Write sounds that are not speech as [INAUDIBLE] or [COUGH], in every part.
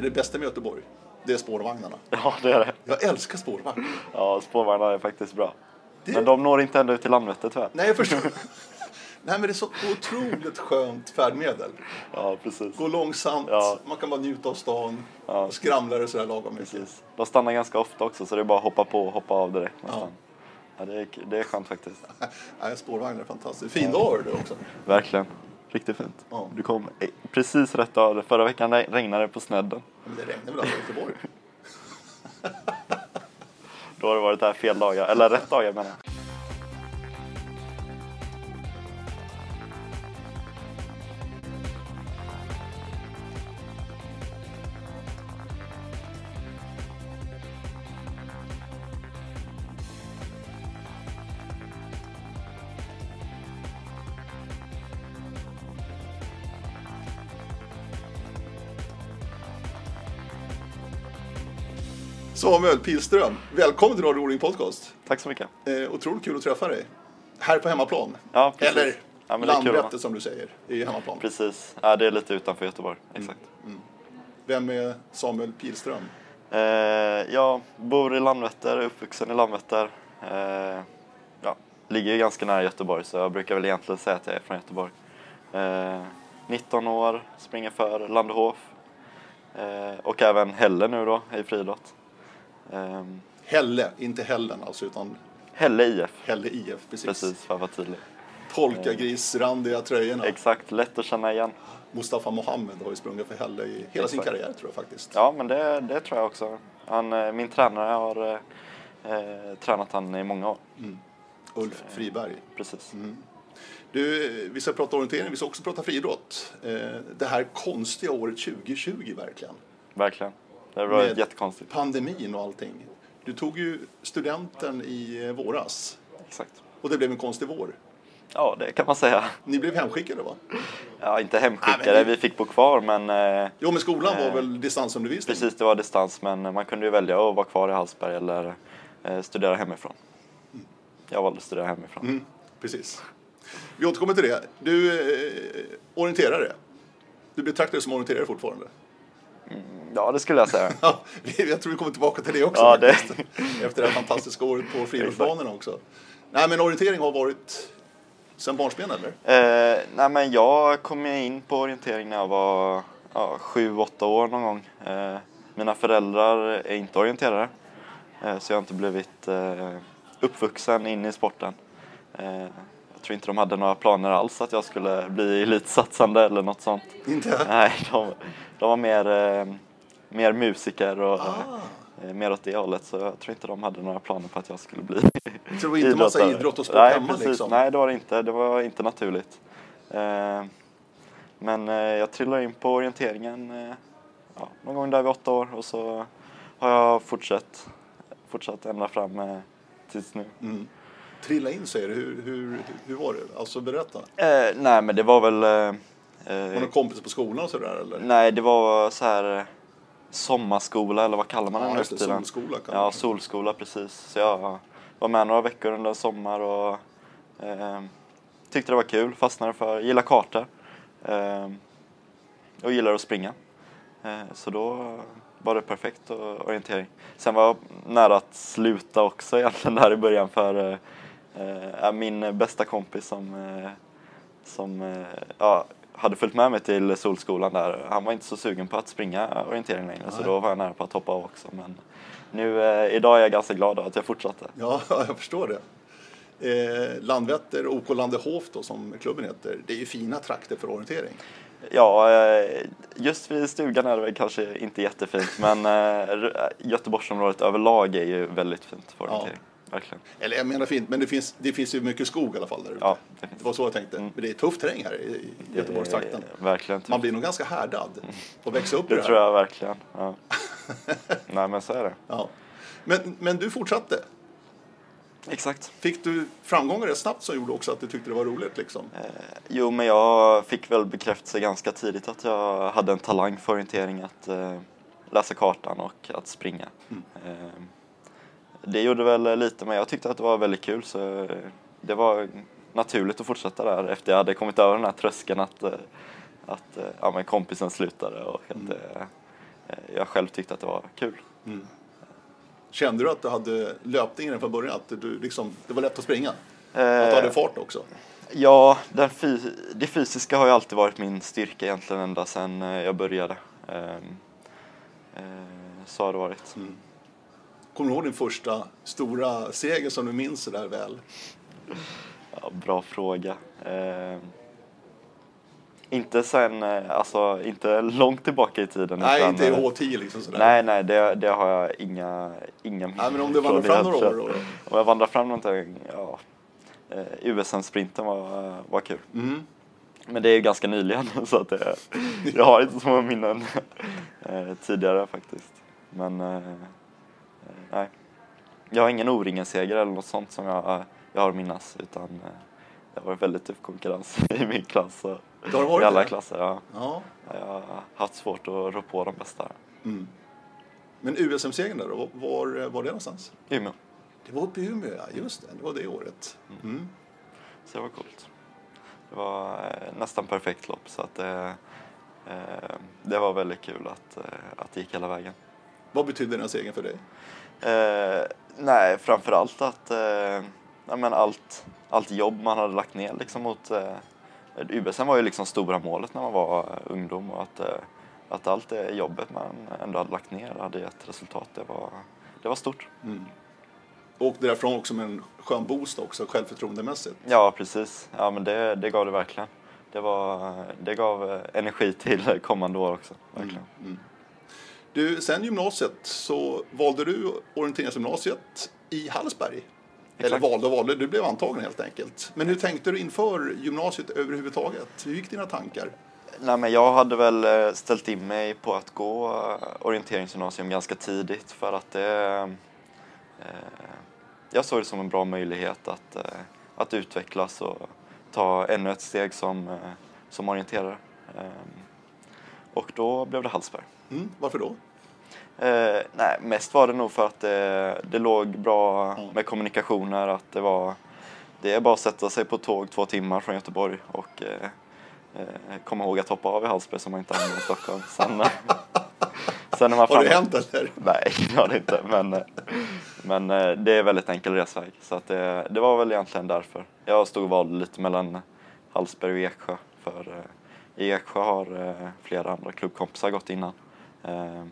Men det bästa med Göteborg, det är spårvagnarna. Ja, det är det. Jag älskar spårvagn. Ja, spårvagnar är faktiskt bra. Det- Men de når inte ända ut till Landvetter tyvärr. Nej, jag förstår. [LAUGHS] Nej, men det är så otroligt skönt färdmedel. Ja, precis. Går långsamt, Ja. man kan bara njuta av stan Ja. och skramlar det sådär lagom mycket. precis. De stannar ganska ofta också så det är bara att hoppa på och hoppa av direkt nästan. Ja. det, är, det är skönt faktiskt. [LAUGHS] Nej, spårvagnar är fantastiskt. Fin dag är det också. Verkligen. Riktigt fint. Ja. Du kom precis rätt av. Förra veckan re- regnade det på snedden. Men det regnar väl aldrig i Göteborg? [LAUGHS] Då har det varit här fel dagar, eller rätt dagar menar jag. Samuel Pilström, välkommen till Radio Oling Podcast. Tack så mycket. Eh, otroligt kul att träffa dig. Här på hemmaplan. Ja, precis. Eller Ja, Landvetter som du säger, är ju hemmaplan. Precis. Ja, det är lite utanför Göteborg. Exakt. Vem är Samuel Pilström? Eh, jag bor i Landvetter, är uppvuxen i Landvetter. Eh, ja, ligger ju ganska nära Göteborg så jag brukar väl egentligen säga att jag är från Göteborg. Eh, 19 år, springer för Landehof. Eh, och även Hälle nu då i friidrott. Eh, Helle, inte Hällen alltså, utan Hälle IF, Helle IF. Precis. precis för att vara tydlig. Polkagrisrandiga tröjorna. Exakt, lätt att känna igen. Mustafa Mohamed har ju sprungit för Helle i hela sin Exakt. karriär tror jag faktiskt. Ja, men det, det tror jag också. Han, eh, min tränare har eh, eh, tränat han i många år. Ulf Friberg. Precis. Du, vi ska prata orientering, vi ska också prata friidrott. Eh, det här konstiga året 2020 verkligen. Verkligen. Det var Med- jättekonstigt. Pandemin och allting. Du tog ju studenten i eh, våras Exakt. och det blev en konstig vår. Ja, det kan man säga. Ni blev hemskickade va? Ja, inte hemskickade, Nej, men vi fick bo kvar men eh, Jo men skolan var Eh, väl distansundervisning? precis det var distans men man kunde ju välja att vara kvar i Hallsberg eller eh, studera hemifrån. Jag valde att studera hemifrån. Mm, precis. Vi återkommer till det. Du, eh, orienterare. Du betraktar dig som orienterare fortfarande? Ja, det skulle jag säga. [LAUGHS] Ja, jag tror vi kommer tillbaka till det också. Ja, det- faktiskt. Efter det här fantastiska året på [LAUGHS] friidrottsbanorna också. Nej, men orientering har varit sen barnsben eller? Eh, nej men jag kom in på orientering när jag var ja, sju, åtta år någon gång. Eh, mina föräldrar är inte orienterare. Eh, så jag har inte blivit eh, uppvuxen in i sporten. Jag tror inte de hade några planer alls att jag skulle bli elitsatsande eller något sånt. Inte? Nej, de, de var mer, eh, mer musiker och Ah. eh, mer åt det hållet. Så jag tror inte de hade några planer på att jag skulle bli Så det var inte massa idrottare. idrott och sport Nej, hemma precis. liksom? Nej, det var det inte. Det var inte naturligt. Eh, men jag trillade in på orienteringen ja, någon gång där vid åtta år och så har jag fortsatt, fortsatt ända fram tills nu. Mm. Trilla in säger du. Hur, hur, hur var det? Alltså berätta. Eh, nej, men det var väl... Eh, Var det eh, kompis på skolan och sådär eller? nej, det var så här eh, sommarskola eller vad kallar man Ja, den nu tiden? Solskola Ja, man- solskola precis. Så jag var med några veckor under en sommar och eh, tyckte det var kul, fastnade för, gillar kartor eh, och gillar att springa. Eh, så då var det perfekt och orientering. Sen var jag nära att sluta också egentligen där i början för eh, eh, min bästa kompis som, eh, som eh, ja, hade följt med mig till solskolan där, han var inte så sugen på att springa orientering längre så Nej. då var jag nära på att hoppa av också. Men nu, idag är jag ganska glad att jag fortsatte. Ja, [LAUGHS] jag förstår det. Eh, Landvetter, OK Landehof då, som klubben heter, det är ju fina trakter för orientering. Ja, just vid stugan är det väl kanske inte jättefint men Göteborgsområdet överlag är ju väldigt fint för Ja. Verkligen. Eller jag menar fint, men det finns, det finns ju mycket skog i alla fall där ute. Ja, det. Det var så jag tänkte. Men det är tuff terräng här i, Göteborgstrakten. Verkligen. Man blir nog ganska härdad [LAUGHS] att växa upp Det det tror jag verkligen. Ja. [LAUGHS] Nej men så är det. Ja. Men, men du fortsatte. Exakt. Fick du framgångar rätt snabbt som gjorde också att du tyckte det var roligt? Liksom? Eh, Jo, men jag fick väl bekräftelse ganska tidigt att jag hade en talang för orientering, att eh, läsa kartan och att springa. Eh, det gjorde väl lite, men jag tyckte att det var väldigt kul så eh, det var naturligt att fortsätta där efter jag hade kommit över den här tröskeln att, eh, att eh, ja, men kompisen slutade och att eh, jag själv tyckte att det var kul. Kände du att du hade löpningen från början? Att du liksom, det var lätt att springa? Att du Eh, hade fart också? Ja, den det fysiska har ju alltid varit min styrka egentligen ända sedan eh, jag började. Ehm, eh, Så har det varit. Kommer du ihåg din första stora seger som du minns så där väl? Ja, bra fråga. Ehm, Inte sen, eh, alltså inte långt tillbaka i tiden. Nej, utan, inte i eh, H10 liksom sådär. Nej, nej, det, det har jag inga, inga Nej, men om du vandrar fram några år då? Om jag vandrar fram någonting, ja. Eh, USM-sprinten var, var kul. Mm. Men det är ju ganska nyligen [LAUGHS] så att det, jag har inte så många minnen eh, tidigare faktiskt. Men eh, eh, nej. Jag har ingen O-ringen-seger eller något sånt som jag, jag har minnas utan eh, det har varit väldigt tuff konkurrens [LAUGHS] i min klass och i alla det? klasser. Ja. Ja. Jag har haft svårt att rå på de bästa. Mm. Men USM-segern där då, var var det någonstans? Umeå. Det var uppe i Umeå, ja. Just det. Det var det året. Mm. Så det var coolt. Det var eh, nästan perfekt lopp så att det, eh, det var väldigt kul att, eh, att det gick hela vägen. Vad betydde den segern för dig? Eh, nej, framförallt att eh, ja, men allt, allt jobb man hade lagt ner liksom mot eh, UBSM var ju liksom stora målet när man var ungdom och att, eh, att allt det jobbet man ändå hade lagt ner hade gett resultat. Det var, det var stort. Och därifrån också med en skön boost också, självförtroendemässigt. Ja, precis. Ja, men det, det gav det verkligen. Det, var, det gav eh, energi till kommande år också. Verkligen. Du, sen gymnasiet så valde du orienteringsgymnasiet i Hallsberg. Eller valde och valde, du blev antagen helt enkelt. Men hur tänkte du inför gymnasiet överhuvudtaget? Hur gick dina tankar? Nej, men jag hade väl eh, ställt in mig på att gå eh, orienteringsgymnasium ganska tidigt för att det... Eh, jag såg det som en bra möjlighet att, eh, att utvecklas och ta ännu ett steg som, eh, som orienterare. Eh, och då blev det Hallsberg. Mm, varför då? Eh, nej, mest var det nog för att det, det låg bra Mm. med kommunikationer. Att det, var, det är bara att sätta sig på tåg två timmar från Göteborg och eh, eh, komma ihåg att hoppa av i Hallsberg som man inte använder i Stockholm. Sen, eh, [LAUGHS] sen när man Har det hänt eller? Nej, det har det inte. Men, eh, men eh, det är väldigt enkel resväg. Så att det, det var väl egentligen därför. Jag stod och valde lite mellan Hallsberg och Eksjö. För eh, i Eksjö har eh, flera andra klubbkompisar gått innan. Eh,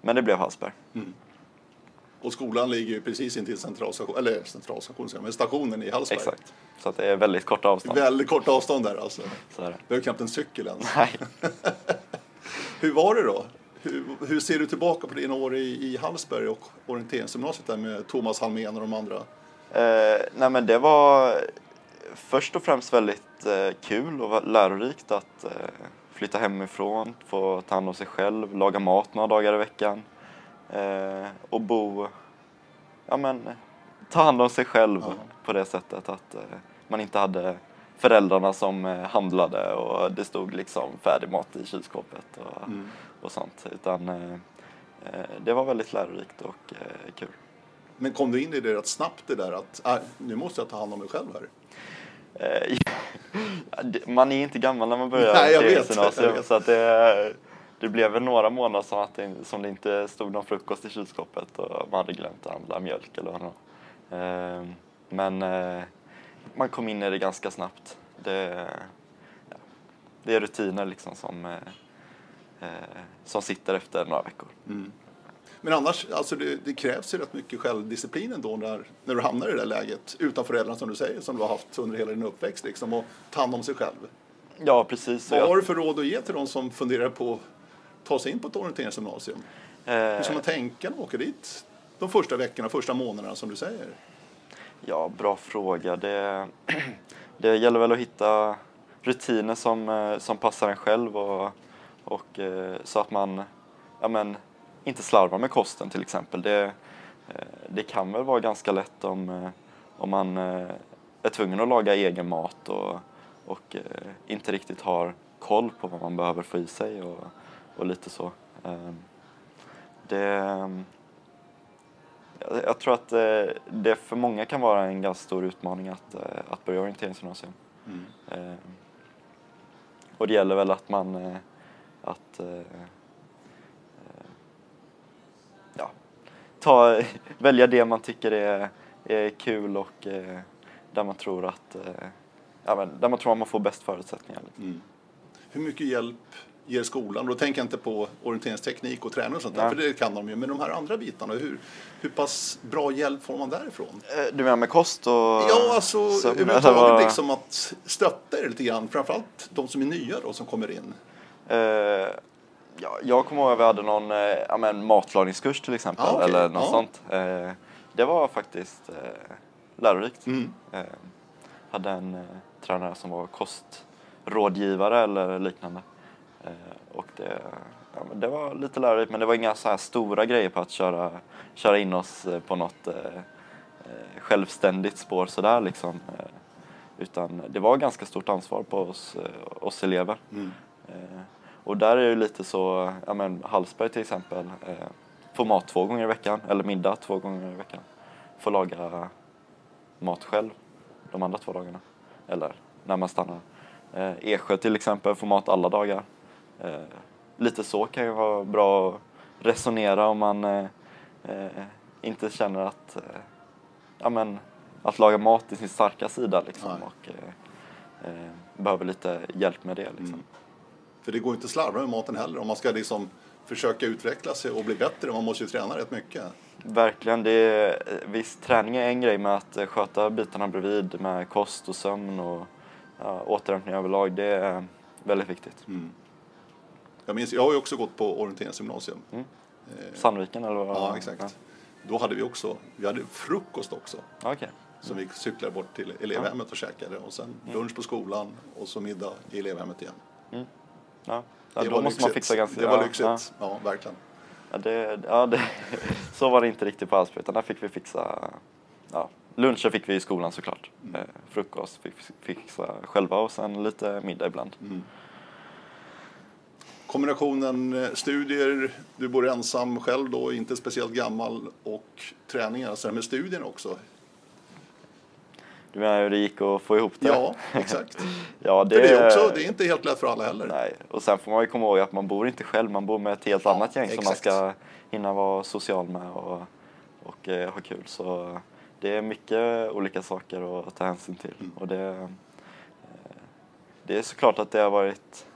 Men det blev Hallsberg. Och skolan ligger ju precis intill centralstation, eller centralstationen, men stationen i Hallsberg. Exakt. Så att det är väldigt korta avstånd. Väldigt kort avstånd där alltså. Så är det. Har knappt en cykel ens. Nej. [LAUGHS] Hur var det då? Hur, hur ser du tillbaka på dina år i, i Hallsberg och orienteringsgymnasiet där med Thomas Halmén och de andra? Eh, nej men det var först och främst väldigt eh, kul och lärorikt att eh, flytta hemifrån, få ta hand om sig själv, laga mat några dagar i veckan eh, och bo, ja men ta hand om sig själv Ja. på det sättet att eh, man inte hade föräldrarna som eh, handlade och det stod liksom färdig mat i kylskåpet och, och sånt utan eh, eh, det var väldigt lärorikt och eh, kul. Men kom du in i det rätt snabbt det där att äh, nu måste jag ta hand om mig själv här? Eh, Man är inte gammal när man börjar Nej, jag vet, gymnasium, jag vet. så att det, det blev väl några månader som, att det, som det inte stod någon frukost i kylskåpet och man hade glömt att handla mjölk eller vad det var. Eh, Men eh, man kom in i det ganska snabbt. Det, ja, det är rutiner liksom som, eh, som sitter efter några veckor. Men annars, alltså det, det krävs ju rätt mycket självdisciplin ändå när, när du hamnar i det där läget utan föräldrarna som du säger, som du har haft under hela din uppväxt liksom, och ta hand om sig själv. Ja, precis. Vad har du för råd att ge till de som funderar på att ta sig in på ett orienteringsgymnasium? Hur eh, ska man tänka när man åker dit? De första veckorna, första månaderna som du säger. Ja, bra fråga. Det, det gäller väl att hitta rutiner som, eh, som passar en själv och, och eh, så att man ja, men, inte slarvar med kosten till exempel. Det, eh, det kan väl vara ganska lätt om, eh, om man eh, är tvungen att laga egen mat och, och inte riktigt har koll på vad man behöver få i sig och, och lite så. Eh, Det, jag, tror att det för många kan vara en ganska stor utmaning att, att börja orienteringsgymnasium. Eh, och det gäller väl att man, att, eh, ta, välja det man tycker är, är kul och eh, där man tror att eh, ja, men, där man tror att man får bäst förutsättningar. Mm. Hur mycket hjälp ger skolan? Då tänker jag inte på orienteringsteknik och träning och sånt där, för det kan de ju. Men de här andra bitarna, hur, hur pass bra hjälp får man därifrån? Eh, Du menar med kost och Ja, alltså sömn, överhuvudtaget vad? liksom att stötta er lite grann. Framförallt de som är nya då, som kommer in. Eh, ja, jag kommer ihåg att vi hade någon eh, ja, men matlagningskurs till exempel, Ah, okej. eller något Ja. sånt. Eh, det var faktiskt eh, lärorikt. Mm. Hade en tränare som var kostrådgivare eller liknande. Och det, ja, men det var lite lärorikt, men det var inga så här stora grejer på att köra, köra in oss på något självständigt spår sådär liksom. Utan det var ganska stort ansvar på oss, oss elever. Mm. Och där är det ju lite så, ja men Hallsberg till exempel, eh, får mat två gånger i veckan, eller middag två gånger i veckan. Får laga mat själv de andra två dagarna, eller när man stannar. Eh, Eksjö till exempel får mat alla dagar. Eh, lite så kan ju vara bra att resonera om man eh, eh, inte känner att, eh, ja men, att laga mat är sin starka sida liksom Nej. och eh, behöver lite hjälp med det liksom. Mm. För det går inte att slarva med maten heller. Om man ska liksom försöka utveckla sig och bli bättre, man måste ju träna rätt mycket. Verkligen. Det är, visst, träning är en grej med att eh, sköta bitarna bredvid med kost och sömn och ja, återhämtning överlag. Det är väldigt viktigt. Mm. Jag, minns, jag har ju också gått på orienteringsgymnasium. Mm. Eh, Sandviken eller vad? ja, exakt. Då hade vi också, vi hade frukost också. Ja. Okej. Som vi cyklade bort till elevhemmet och käkade. Och sen lunch på skolan och så middag i elevhemmet igen. Ja. Ja, Det då var måste man lyxigt. fixa ganska... Det var ja, lyxigt. Ja, verkligen. Ja, det, ja det, [LAUGHS] så var det inte riktigt på Hallsberg utan där fick vi fixa ja, lunchen fick vi i skolan såklart. Mm. Eh, frukost fick vi fixa själva och sen lite middag ibland. Mm. Kombinationen eh, studier, du bor ensam själv då, inte speciellt gammal, och träningar. Så det här med studierna också. Du menar hur det gick att få ihop det? Ja, exakt. [LAUGHS] ja För det är, också, det är inte helt lätt för alla heller. Nej, och sen får man ju komma ihåg att man bor inte själv, man bor med ett helt Ja, annat gäng som man exakt. ska hinna vara social med och, och eh, ha kul. Så det är mycket olika saker att ta hänsyn till. Mm. Och det, eh, det är såklart att det har varit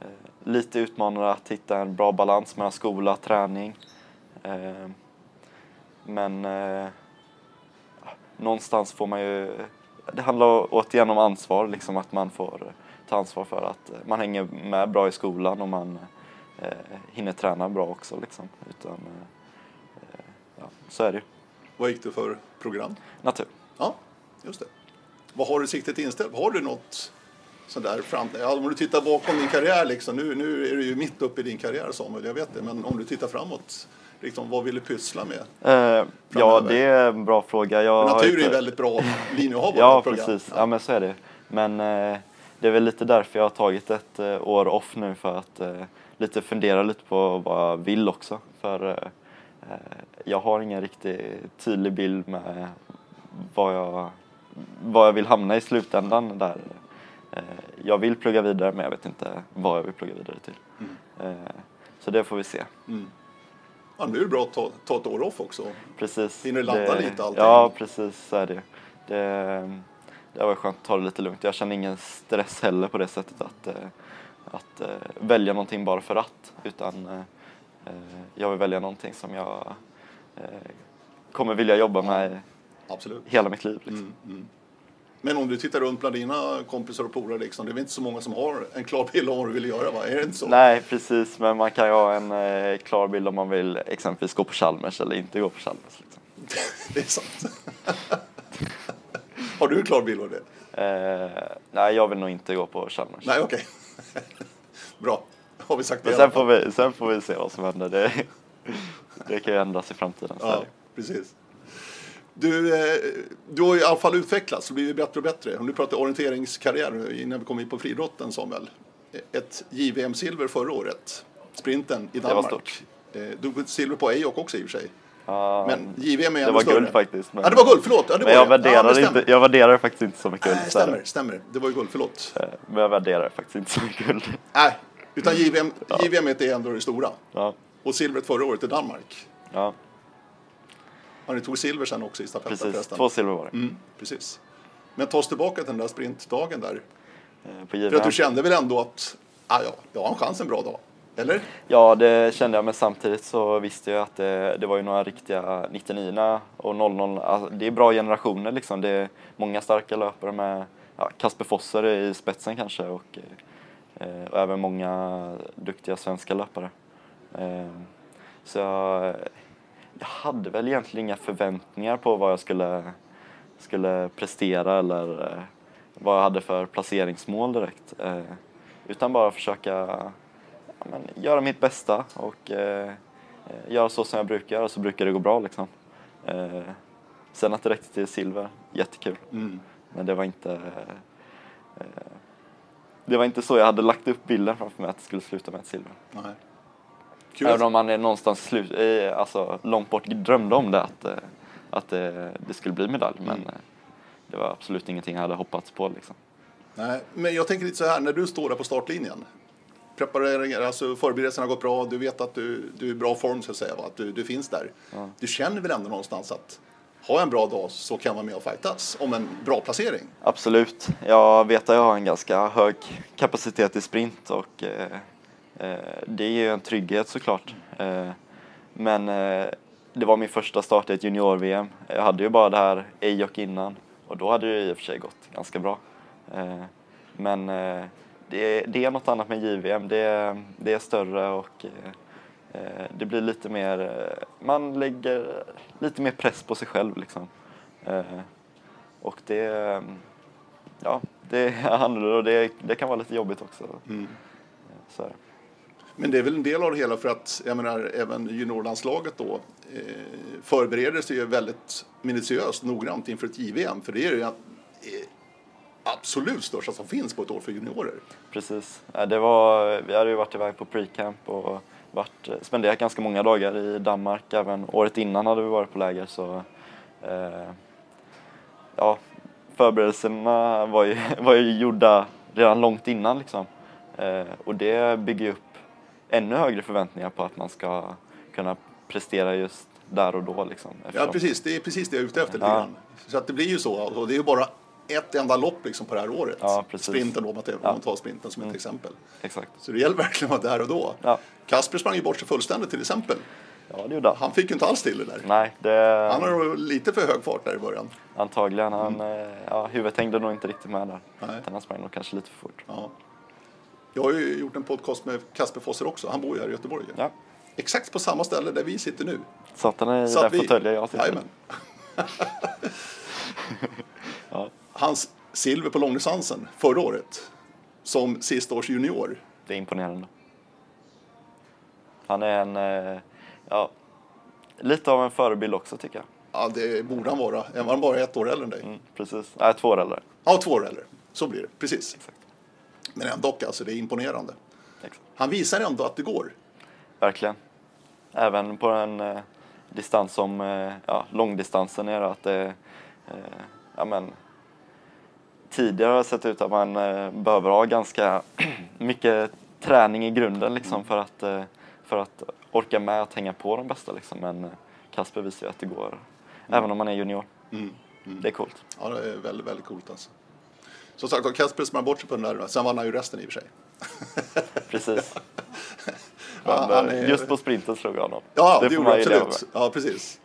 eh, lite utmanande att hitta en bra balans mellan skola och träning. Eh, men eh, någonstans får man ju, det handlar återigen om ansvar, liksom att man får ta ansvar för att man hänger med bra i skolan och man eh, hinner träna bra också. Liksom. Utan, eh, ja, så är det ju. Vad gick du för program? Natur. Ja, just det. Vad har du siktet inställt? Har du något sånt där fram... Ja, om du tittar bakom din karriär, liksom, nu, nu är du ju mitt uppe i din karriär Samuel, jag vet det. Men om du tittar framåt, liksom, vad vill du pyssla med? Eh, ja, det är en bra fråga. Jag För natur är en väldigt bra linje att ha på [LAUGHS] Ja, precis. Ja. men så är det. Men eh, det är väl lite därför jag har tagit ett eh, år off nu för att eh, lite fundera lite på vad jag vill också. För eh, eh, jag har ingen riktigt tydlig bild med vad jag, vad jag vill hamna i slutändan där. Jag vill plugga vidare men jag vet inte vad jag vill plugga vidare till. Mm. Så det får vi se. Mm. Det är väl bra att ta, ta ett år off också. Precis. Hinner landa lite allting. Ja, precis så är det. det. Det var skönt att ta det lite lugnt. Jag känner ingen stress heller på det sättet att, eh, att eh, välja någonting bara för att. Utan eh, jag vill välja någonting som jag kommer vilja jobba med Absolut. hela mitt liv. Liksom. Mm, mm. Men om du tittar runt bland dina kompisar och polare, liksom, det är väl inte så många som har en klar bild av vad du vill göra? Va? Är det inte så? Nej, precis. Men man kan ju ha en eh, klar bild om man vill exempelvis gå på Chalmers eller inte gå på Chalmers. Liksom. [LAUGHS] Det är sant. [LAUGHS] har du en klar bild av det? Eh, nej, jag vill nog inte gå på Chalmers. Nej, okej. [LAUGHS] Bra. Har vi sagt det Men sen får, vi, sen får vi se vad som händer. Det, det kan ju ändras i framtiden. Ja, precis. Du, eh, du har i alla fall utvecklats och blivit bättre och bättre. Om du pratar orienteringskarriär innan vi kommer in på friidrotten Samuel. Ett JVM-silver förra året. Sprinten i var Danmark. stort. Eh, Du silver på EIOK också i och för sig. Ja, Men JVM är det var större. guld faktiskt. Men, Ja, det var guld, förlåt. Ja, det men var jag det. ja, värderar, det stämmer. inte, jag värderar det faktiskt inte så mycket guld. Det. stämmer, stämmer. Det var ju guld, förlåt. Eh, Men jag värderar faktiskt inte så mycket guld. Nej, utan JVM, JVM är ändå det stora. Ja, Och silvret förra året i Danmark. ja. Ja, ni tog silver sen också i stafetten Precis, förresten. två silver var det. Mm, precis. Men ta oss tillbaka till den där sprintdagen där. eh, För att du kände väl ändå att ah, ja, jag har en chans en bra dag? Eller? Ja, det kände jag, men samtidigt så visste jag att det, det var ju några riktiga 99 och 00. Alltså, det är bra generationer liksom. Det är många starka löpare med ja, Kasper Fosser i spetsen kanske och, eh, och även många duktiga svenska löpare. Eh, så jag, jag hade väl egentligen inga förväntningar på vad jag skulle, skulle prestera eller eh, vad jag hade för placeringsmål direkt. Eh, utan bara försöka ja, men, göra mitt bästa och eh, eh, göra så som jag brukar göra så brukar det gå bra liksom. Sen att det räckte till silver, jättekul. Mm. Men det var inte det var inte så jag hade lagt upp bilden framför mig att det skulle sluta med ett silver. Nej. Kul Även om man är någonstans slut, alltså, långt bort drömde om det, att, eh, att eh, det skulle bli medalj. Men Mm. eh, det var absolut ingenting jag hade hoppats på. Liksom. nej, men jag tänker lite så här, när du står där på startlinjen. Alltså förberedelserna har gått bra, du vet att du, du är i bra form så att säga, va? att du, du finns där. Ja. Du känner väl ändå någonstans att har jag en bra dag så kan jag vara med och fightas om en bra placering. Absolut. Jag vet att jag har en ganska hög kapacitet i sprint och eh, det är ju en trygghet såklart. Eh, men eh, det var min första start i ett junior-VM. Jag hade ju bara det här EJOK innan och då hade det i och för sig gått ganska bra. Eh, men eh, det, det är något annat med JVM. Det, det är större och eh, eh, det blir lite mer, eh, man lägger lite mer press på sig själv liksom. Eh, och det, ja, det är [LAUGHS] annorlunda och det, det kan vara lite jobbigt också. Mm. Så. Men det är väl en del av det hela för att jag menar, även juniorlandslaget då eh, förbereder sig ju väldigt minutiöst, noggrant inför ett JVM. För det är ju eh, absolut största som finns på ett år för juniorer. Precis. Det var, vi hade ju varit iväg på pre-camp och varit, eh, spenderat ganska många dagar i Danmark. Även året innan hade vi varit på läger. Så, eh, ja, förberedelserna var ju, [LAUGHS] var ju gjorda redan långt innan. Liksom. Eh, och det bygger ju upp ännu högre förväntningar på att man ska kunna prestera just där och då. Liksom, Ja, eftersom- precis. Det är precis det jag är ute efter Ja. Så att det blir ju så. Och det är ju bara ett enda lopp liksom på det här året. Ja. Sprinten då, om man tar- Ja. sprinten som ett Mm. exempel. Exakt. Så det gäller verkligen att vara där och då. Ja. Kasper sprang ju bort sig fullständigt till exempel. ja, det gjorde han. Han fick ju inte alls till det där. Nej, det... Han har lite för hög fart där i början. Antagligen. Han, eh, ja, huvudet hängde nog inte riktigt med där. Nej. Utan han sprang nog kanske lite för fort. Ja. Jag har ju gjort en podcast med Kasper Fosser också. Han bor ju här i Göteborg. Ja. Exakt på samma ställe där vi sitter nu. Satt han i den vi- fåtöljen jag sitter i? [LAUGHS] Ja, Hans silver på långdistansen förra året som sista års junior. det är imponerande. Han är en, eh, ja, lite av en förebild också tycker jag. Ja, det borde han vara. Är han bara ett år äldre än dig? Mm, precis. Nej, två år äldre. Ja, två år äldre. Så blir det. Precis. Exakt. Men ändå, alltså, det är imponerande. Han visar ändå att det går. Verkligen. Även på en eh, distans som eh, ja, långdistansen är det att det, eh, ja men, tidigare har det sett ut att man eh, behöver ha ganska [CLEARS THROAT] mycket träning i grunden liksom för att, eh, för att orka med att hänga på de bästa liksom. Men eh, Kasper visar ju att det går, även om man är junior. Mm. Mm. Det är coolt. Ja, det är väldigt, väldigt coolt alltså. Som sagt, Kasper sprang bort sig på den där. Sen vann han ju resten i och för sig. Precis. [LAUGHS] Han eh, är- Just på sprinten slog jag honom. Ja, det, gjorde det leva absolut. Ja, precis.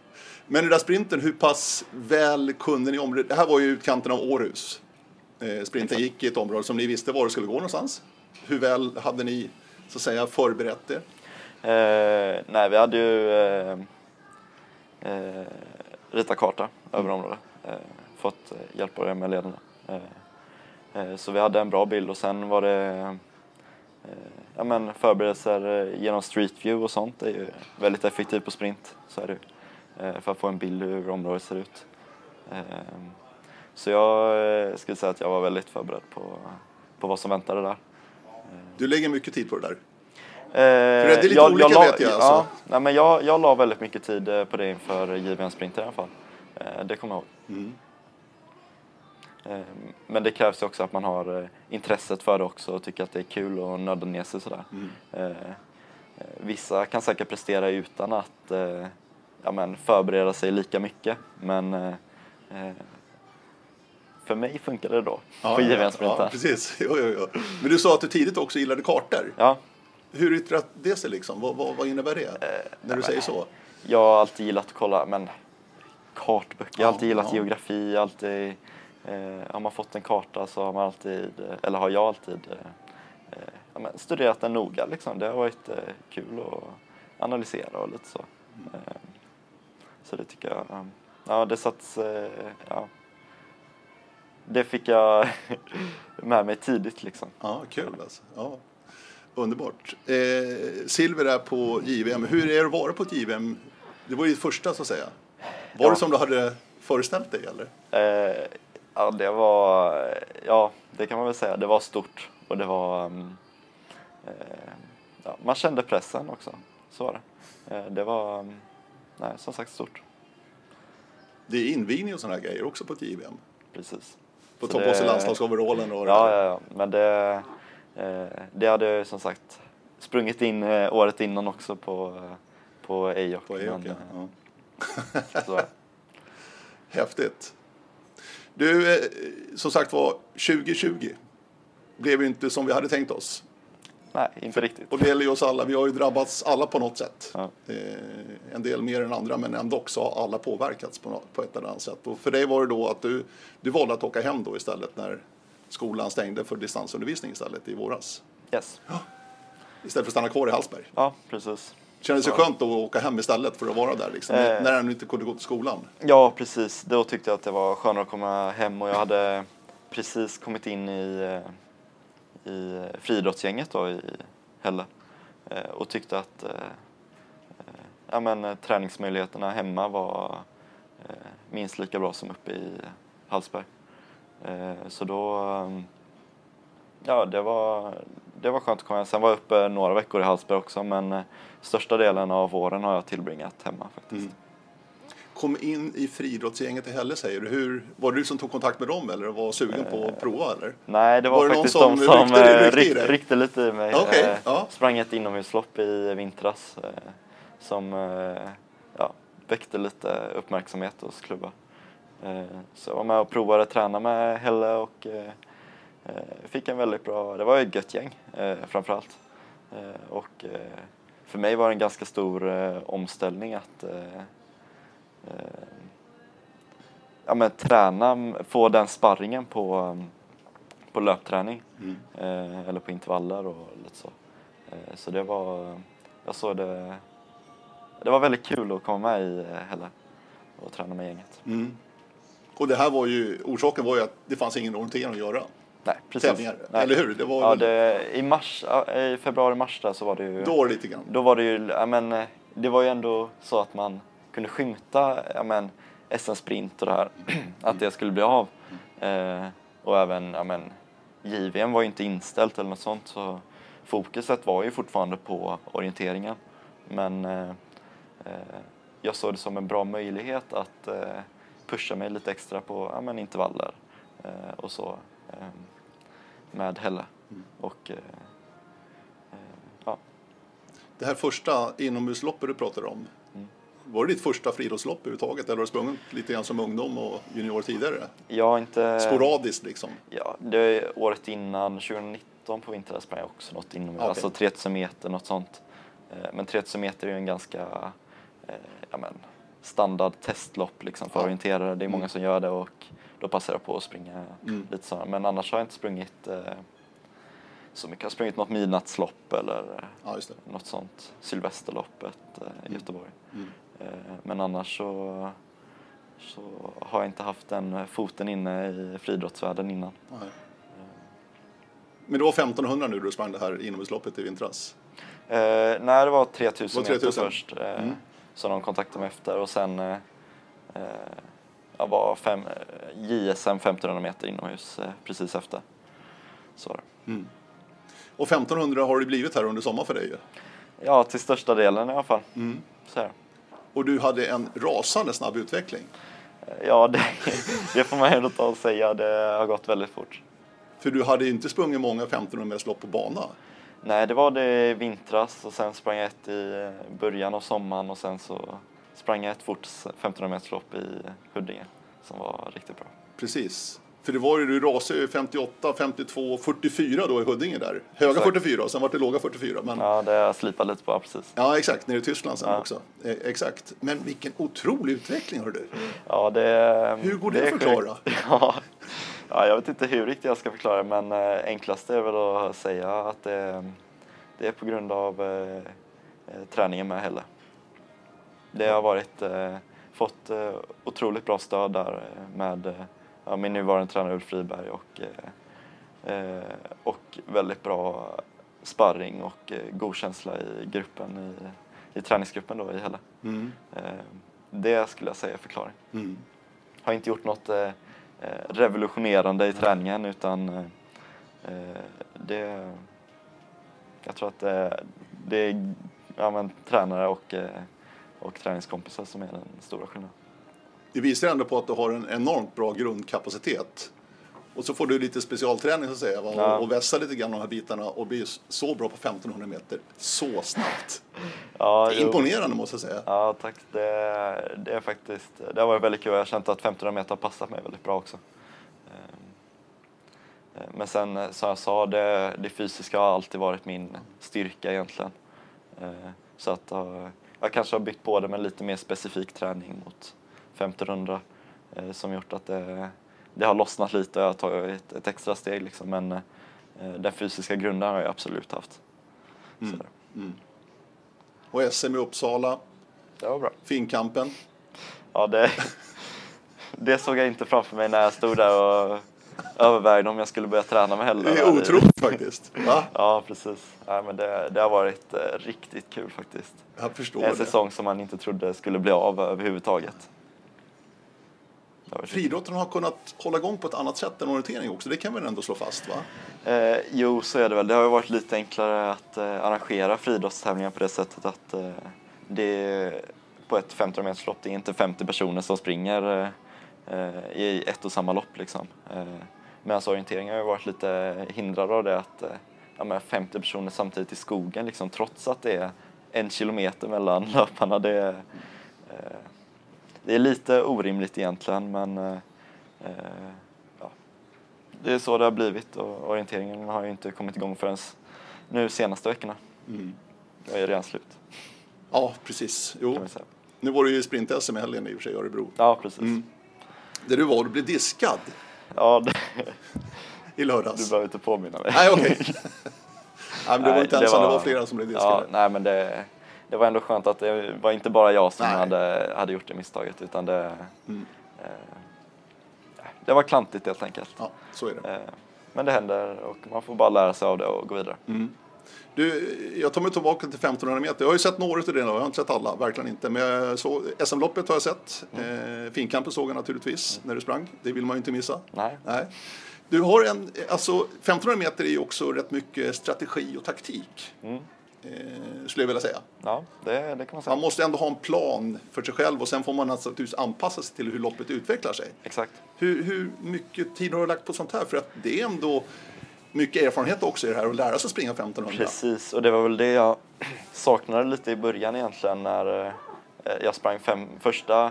Men den där sprinten, hur pass väl kunde ni om det? Här var ju utkanten av Århus. Eh, sprinten gick i ett område som ni visste var det skulle gå någonstans. Hur väl hade ni så att säga förberett er? Eh, nej, vi hade ju eh, eh, ritat karta över området. Eh, fått eh, hjälp av med ledarna. Eh, så vi hade en bra bild och sen var det eh, ja, men förberedelser eh, genom Street View och sånt. Det är ju väldigt effektivt på sprint. Så är det för att få en bild hur området ser ut. Eh, så jag skulle säga att jag var väldigt förberedd på, på vad som väntade där. Du lägger mycket tid på det där. Eh, det är lite olika, la, vet jag, Ja, alltså. nej, men jag, jag la väldigt mycket tid på det inför JVM Sprint i alla fall. Eh, det kommer jag ihåg. Mm. Eh, men det krävs ju också att man har eh, intresset för det också och tycker att det är kul och nörda ner sig sådär. Mm. Eh, eh, vissa kan säkert prestera utan att, eh, ja, men, förbereda sig lika mycket. Men för mig funkar det då Ja, på JVM-sprinten. Ja, precis. [LAUGHS] Jo, jo, jo. Men du sa att du tidigt också gillade kartor. Ja, Hur yttrar det sig liksom? Vad, vad, vad innebär det? Eh, när du säger så? jag har alltid gillat att kolla men, kartböcker. Jag har alltid gillat ja. geografi. Alltid, har man fått en karta så har man alltid, eh, eller har jag alltid eh, eh, ja, studerat den noga. Liksom. Det har varit eh, kul att analysera och lite så. Eh, så det tycker jag, eh, ja det satts, eh, ja. Det fick jag [LAUGHS] med mig tidigt liksom. Ja, kul alltså. Ja. Underbart. Eh, silver är på JVM. Hur är det att vara på ett JVM? Det var ju första så att säga. Var Ja. det som du hade föreställt dig eller? Eh, ja, det var, ja, det kan man väl säga. Det var stort och det var, mm, eh, ja, man kände pressen också. Så var det. Eh, det var, mm, nej, som sagt stort. Det är invigning och sådana här grejer också på ett JVM. Precis. Få Så ta på det- sig landslagsoverallen och Ja, ja, ja, men det, eh, det hade som sagt sprungit in eh, året innan också på, på Ejok. På Ejok, ja. eh. [LAUGHS] Häftigt. Du, eh, som sagt var, 2020 blev ju inte som vi hade tänkt oss. Nej, inte riktigt. Och det gäller ju oss alla. Vi har ju drabbats alla på något sätt. Ja. Eh, en del mer än andra, men ändå också har alla påverkats på, något, på ett eller annat sätt. Och för dig var det då att du, du valde att åka hem då istället när skolan stängde för distansundervisning istället i våras. Yes. [GASPS] Istället för att stanna kvar i Hallsberg. Ja, precis. Kändes det Ja. skönt att åka hem istället för att vara där liksom, när- Eh. när han inte kunde gå till skolan? Ja, precis. Då tyckte jag att det var skönare att komma hem och jag hade precis kommit in i, eh, i friidrottsgänget då i Hälle Eh, och tyckte att eh, ja, men, träningsmöjligheterna hemma var minst lika bra som uppe i Hallsberg. Så då, ja det var, det var skönt att komma hem. Sen var jag uppe några veckor i Hallsberg också men eh, största delen av våren har jag tillbringat hemma faktiskt. Mm. Kom in i friidrottsgänget i Hälle säger du. Hur, var det du som tog kontakt med dem eller var sugen på att prova eller? Nej, det var, Var det faktiskt de som ryckte- eh, ryckte ryck, ryckte lite i mig. Okej, Eh, ja. Sprang ett inomhuslopp i vintras eh, som eh, ja, väckte lite uppmärksamhet hos klubbar. Eh, Så jag var med och provade träna med Helle och eh, eh, fick en väldigt bra, det var ett gött gäng eh, framförallt. Eh, Och eh, för mig var det en ganska stor eh, omställning att eh, eh, ja, men träna, få den sparringen på, på löpträning Mm. eh, eller på intervaller och lite så. Eh, så det var, jag såg det, det var väldigt kul att komma med i eh, Hälle och träna med gänget. Mm. Och det här var ju, orsaken var ju att det fanns ingen orientering att göra. Nej, precis. Tävlingar, Nej. eller hur? Det var Ja, det, i mars, i februari-mars där så var det ju Då var det lite grann. Då var det ju, ja men eh, det var ju ändå så att man kunde skymta, ja men SM-sprint och det här, [CLEARS THROAT] att det skulle bli av. Eh, och även, ja men JVM var ju inte inställt eller något sånt så fokuset var ju fortfarande på orienteringen. Men eh, eh, jag såg det som en bra möjlighet att eh, pusha mig lite extra på ja, men intervaller eh, och så med Helle. Mm. Och eh, eh, ja, Det här första inomhusloppet du pratade om. Mm. Var det ditt första friidrottslopp överhuvudtaget eller har du sprungit lite grann som ungdom och junior tidigare? Jag har inte... Sporadiskt liksom? Ja, det året innan, 2019 på vintern sprang jag också något inom, Okej. alltså 3000 meter, något sånt. Eh, Men 3000 meter är ju en ganska ja, men, standard testlopp liksom för Ja. orienterare. Det är många Mm. som gör det och då passar jag på att springa Mm. lite sådana. Men annars har jag inte sprungit eh, så mycket. Jag har sprungit något midnattslopp eller Ja, något sånt. Sylvesterloppet eh, i Mm. Göteborg. Mm. Eh, Men annars så, så har jag inte haft den foten inne i friidrottsvärlden innan. Nej. Men det var 1500 nu du sprang det här inomhusloppet i vintras? Eh, nej, det var 3000 Det var 3000? meter först. Eh, Mm. Så de kontaktade mig efter och sen eh, eh, jag var fem, JSM 1500 meter inomhus eh, precis efter. Så. Mm. Och 1500 har det blivit här under sommaren för dig. Ja, till största delen i alla fall. Mm. Så. Och du hade en rasande snabb utveckling. Eh, Ja, det, [LAUGHS] det får man ändå ta och säga. Det har gått väldigt fort. För du hade inte sprungit många 1500 lopp på bana. Nej, det var det i vintras och sen sprang jag ett i början av sommaren och sen så sprang ett fort 1500 meters lopp i Huddinge som var riktigt bra. Precis. För det var ju, du rasade ju 58, 52, 44 då i Huddinge där. Höga Exakt. 44 och sen var det låga 44. Men, ja. Ja, det slipat lite på, precis. exakt, nere i Tyskland sen Ja. också. Eh, exakt. Men vilken otrolig utveckling har du. Ja, det, Hur går det är att förklara? [LAUGHS] Ja, ja, jag vet inte hur riktigt jag ska förklara men eh, enklast är väl att säga att det, det är på grund av eh, eh, träningen med Helle. Det har varit, eh, fått eh, otroligt bra stöd där eh, med eh, ja, min nuvarande tränare Ulf Friberg och, eh, och väldigt bra sparring och eh, god känsla i gruppen, i, i träningsgruppen då i Helle. Mm. Det skulle jag säga är förklaring Mm. har inte gjort något revolutionerande i träningen utan det, jag tror att det, det är ja, men, tränare och, eh, och träningskompisar som är den stora skillnaden. Det visar ändå på att du har en enormt bra grundkapacitet. Och så får du lite specialträning så att säga, va? Ja. och vässa lite grann de här bitarna och bli så bra på 1500 meter så snabbt. Ja, jo. Imponerande måste jag säga. Ja, tack. Det, det är faktiskt, det har varit väldigt kul. Jag har känt att 1500 meter har passat mig väldigt bra också. Eh, eh, Men sen eh, som jag sa, det, det fysiska har alltid varit min styrka egentligen. Eh, Så att eh, jag kanske har byggt på det med lite mer specifik träning mot 1500 eh, som gjort att det, det har lossnat lite och jag har tagit ett, ett extra steg liksom. Men eh, den fysiska grunden har jag absolut haft. Mm. Så, Och SM i Uppsala, det var bra. Finnkampen. Ja, det, det såg jag inte framför mig när jag stod där och övervägde om jag skulle börja träna med Helle. Det är otroligt faktiskt. [LAUGHS] Va? Ja, precis. Nej, men det, det har varit eh, riktigt kul faktiskt. Jag förstår En det. säsong som man inte trodde skulle bli av överhuvudtaget. Friidrotten har kunnat hålla igång på ett annat sätt än orientering också. Det kan väl ändå slå fast va? Eh, jo, så är det väl. Det har varit lite enklare att eh, arrangera friidrottstävlingar på det sättet att eh, det på ett 15 meters lopp, det är inte 50 personer som springer eh, i ett och samma lopp liksom. Eh, Medan orientering har ju varit lite hindrad av det att eh, ja, men 50 personer samtidigt i skogen liksom, trots att det är en kilometer mellan [LAUGHS] löparna. Det är, eh, det är lite orimligt egentligen men eh, eh, ja, det är så det har blivit och orienteringen har ju inte kommit igång förrän nu senaste veckorna. Mm. Det är redan slut Ja, precis. Jo. Nu var det ju sprint-SM i helgen i och för sig i Örebro. Ja, precis. Mm. Där du var, du blev diskad Ja, det, i lördags. du behöver inte påminna mig. Nej, okej. [LAUGHS] Nej, men du var Nej, inte ensam, det var flera som blev Ja, diskade. nej, men det, det var ändå skönt att det var inte bara jag som Nej. hade, hade gjort det misstaget utan det, Mm. eh, det var klantigt helt enkelt. Ja, så är det. Eh, men det händer och man får bara lära sig av det och gå vidare. Mm. Du, jag tar mig tillbaka till 1500 meter. Jag har ju sett några av det, jag har inte sett alla, verkligen inte. Men SM-loppet har jag sett. Mm. Eh, Finkampen såg jag naturligtvis när du sprang. Det vill man ju inte missa. Nej. Nej. Du har en, alltså 1500 meter är ju också rätt mycket strategi och taktik. Mm. Eh, skulle jag vilja säga. Ja, det, det kan man säga. Man måste ändå ha en plan för sig själv och sen får man naturligtvis anpassa sig till hur loppet utvecklar sig. Exakt. Hur, hur mycket tid har du lagt på sånt här? För att det är ändå mycket erfarenhet också i det här och lära sig springa 1500. Precis, och det var väl det jag [CLEARS THROAT] saknade lite i början egentligen när eh, jag sprang fem, första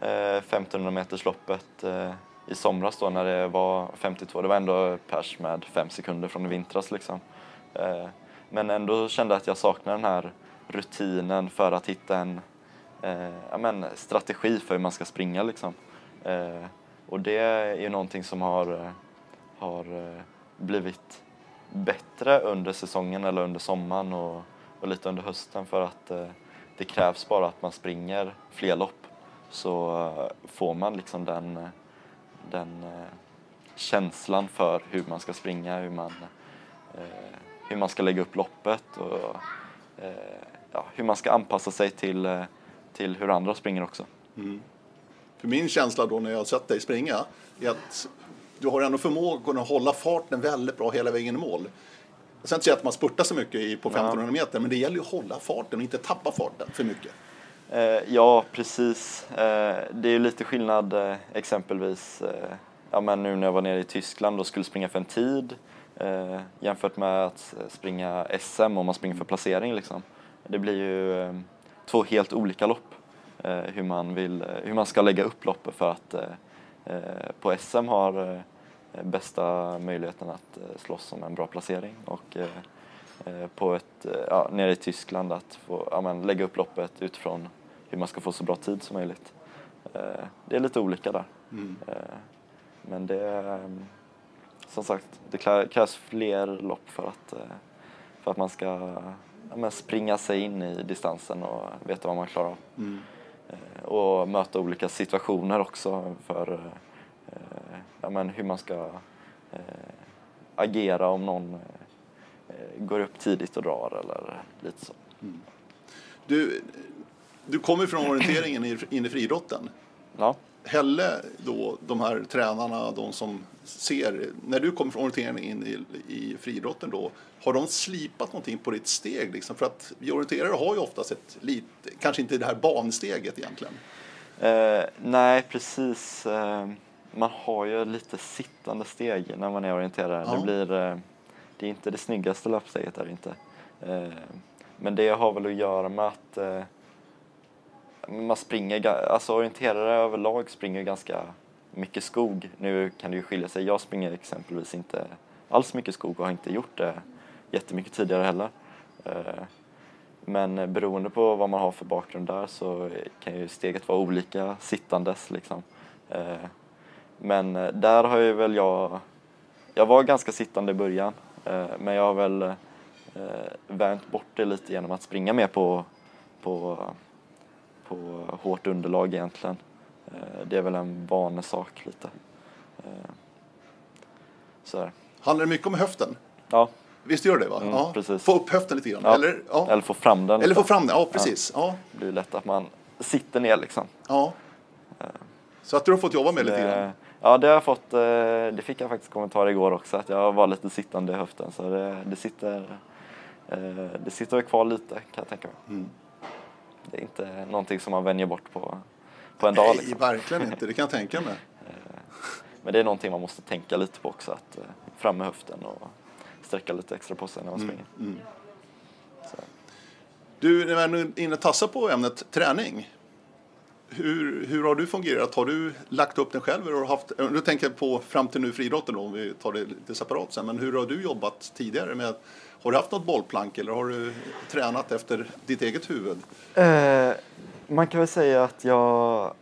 eh, 1500 metersloppet eh, i somras då när det var 52. Det var ändå pers med fem sekunder från i vintras liksom. Men ändå kände jag att jag saknade den här rutinen för att hitta en ja, men, strategi för hur man ska springa liksom. Och det är ju någonting som har, har blivit bättre under säsongen eller under sommaren och, och lite under hösten för att eh, det krävs bara att man springer fler lopp så eh, får man liksom den, eh, den eh, känslan för hur man ska springa, hur man, eh, hur man ska lägga upp loppet och eh, ja, hur man ska anpassa sig till, eh, till hur andra springer också. Mm. För min känsla då när jag har sett dig springa är att du har ändå förmåga att kunna hålla farten väldigt bra hela vägen i mål. Jag ska inte säga att man spurtar så mycket på 1500 meter, men det gäller ju att hålla farten och inte tappa farten för mycket. Eh, ja, precis. Eh, det är ju lite skillnad eh, exempelvis ja, men nu när jag var nere i Tyskland och skulle springa för en tid jämfört med att springa SM om man springer för placering. Liksom. Det blir ju två helt olika lopp. hur, man vill, hur man ska lägga upp loppet för att på SM har eh, bästa möjligheten att eh, slåss om en bra placering och på ett, ja, nere i Tyskland att få ja, men, lägga upp loppet utifrån hur man ska få så bra tid som möjligt. Det är lite olika där. Mm. Men det, som sagt, det krävs fler lopp för att, för att man ska ja, springa sig in i distansen och veta vad man klarar av. Mm. Eh, och möta olika situationer också för eh, ja, men hur man ska eh, agera om någon går upp tidigt och drar eller lite så. Mm. Du, du kommer från orienteringen in i friidrotten. Ja. Helle, då, de här tränarna, de som ser, när du kommer från orienteringen in i, i friidrotten då, har de slipat någonting på ditt steg? Liksom? För att vi orienterare har ju oftast ett lite, kanske inte det här bansteget egentligen. Eh, nej, precis. Eh, man har ju lite sittande steg när man är orienterare. Ja. Det, blir, eh, det är inte det snyggaste löpsteget, är det inte. Eh, men det har väl att göra med att eh, man springer, alltså orienterare överlag springer ganska mycket skog. Nu kan det ju skilja sig. Jag springer exempelvis inte alls mycket skog och har inte gjort det jättemycket tidigare heller. Eh, men beroende på vad man har för bakgrund där så kan ju steget vara olika sittandes liksom. Eh, men där har ju väl jag, jag var ganska sittande i början eh, men jag har väl vänt bort det lite genom att springa mer på, på, på hårt underlag egentligen. Det är väl en vanesak lite. Så Handlar det mycket om höften? Ja, Visst gör det va? Mm, ja. Precis. Få upp höften lite grann. Ja. Eller, ja. Eller få fram den. Eller få fram den, ja precis. Ja. Det blir lätt att man sitter ner liksom. Ja. Så att du har fått jobba med det, lite grann? Ja, det har jag fått. Eh, det fick jag faktiskt kommentarer igår också, att jag var lite sittande i höften. Så det, det sitter, eh, det sitter kvar lite kan jag tänka mig. Mm. Det är inte någonting som man vänjer bort på, på en dag. Nej, liksom. verkligen inte. Det kan jag tänka mig. Eh, men det är någonting man måste tänka lite på också, att fram med höften och sträcka lite extra på sig när man mm, springer. Mm. Du, när vi är inne och tassar på ämnet träning. Hur, hur har du fungerat? Har du lagt upp den själv? Eller har haft, nu tänker jag på fram till nu friidrotten då, om vi tar det lite separat sen. Men hur har du jobbat tidigare? med Har du haft något bollplank eller har du tränat efter ditt eget huvud? Eh, man kan väl säga att jag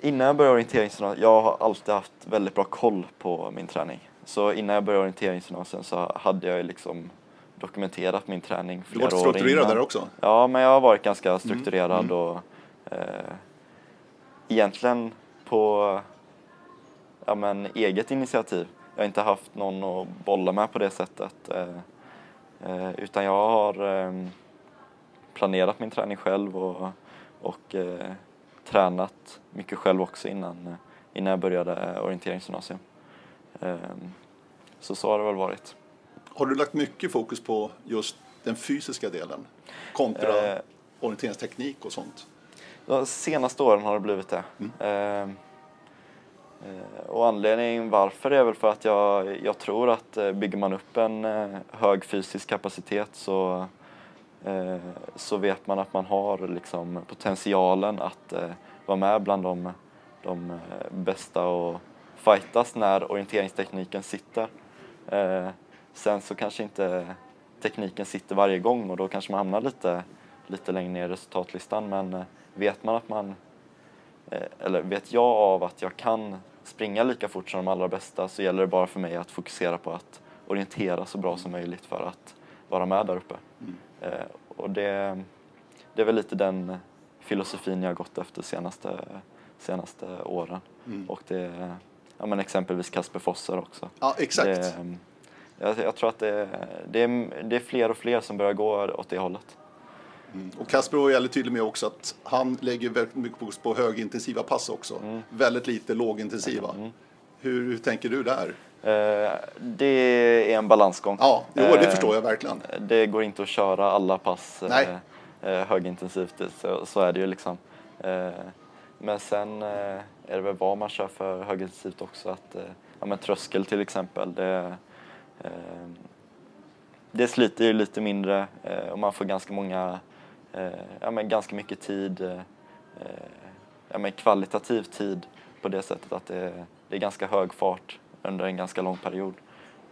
innan jag började orienteringsgymnasiet, jag har alltid haft väldigt bra koll på min träning. Så innan jag började orienteringsgymnasiet så hade jag liksom dokumenterat min träning flera år innan. Du var strukturerad där också? Ja, men jag har varit ganska mm, strukturerad mm. och eh, egentligen på ja, men, eget initiativ. Jag har inte haft någon att bolla med på det sättet. Eh, eh, utan jag har eh, planerat min träning själv och, och eh, tränat mycket själv också innan, innan jag började orienteringsgymnasium. Ehm, så så har det väl varit. Har du lagt mycket fokus på just den fysiska delen kontra eh, orienteringsteknik och sånt? De senaste åren har det blivit det. Mm. Eh, och anledningen varför är väl för att jag, jag tror att eh, bygger man upp en eh, hög fysisk kapacitet så, så vet man att man har liksom potentialen att vara med bland de, de bästa och fightas när orienteringstekniken sitter. Eh, sen så kanske inte tekniken sitter varje gång och då kanske man hamnar lite, lite längre ner i resultatlistan men eh, vet man att man, eh, eller vet jag av att jag kan springa lika fort som de allra bästa så gäller det bara för mig att fokusera på att orientera så bra som möjligt för att vara med där uppe. Mm. Eh, och det, det är väl lite den filosofin jag har gått efter senaste, senaste åren. Mm. Och det, ja, men exempelvis Kasper Fosser också. Ja, exakt. Det, jag, jag, tror att det, det, är, det är fler och fler som börjar gå åt det hållet. Mm. Och Kasper var väldigt tydlig med också att han lägger väldigt mycket fokus på högintensiva pass också. Mm. Väldigt lite lågintensiva. Mm. Hur, hur, tänker du där? Eh, det är en balansgång. Ja, jo, det eh, förstår jag verkligen. Det går inte att köra alla pass eh, eh högintensivt, så, så, är det ju liksom. Men sen är det väl vad man kör för högintensivt också. Att, ja, men tröskel till exempel, det, det sliter ju lite mindre och man får ganska många, ja, men ganska mycket tid eh, ja, men kvalitativ tid på det sättet att det, det är ganska hög fart under en ganska lång period.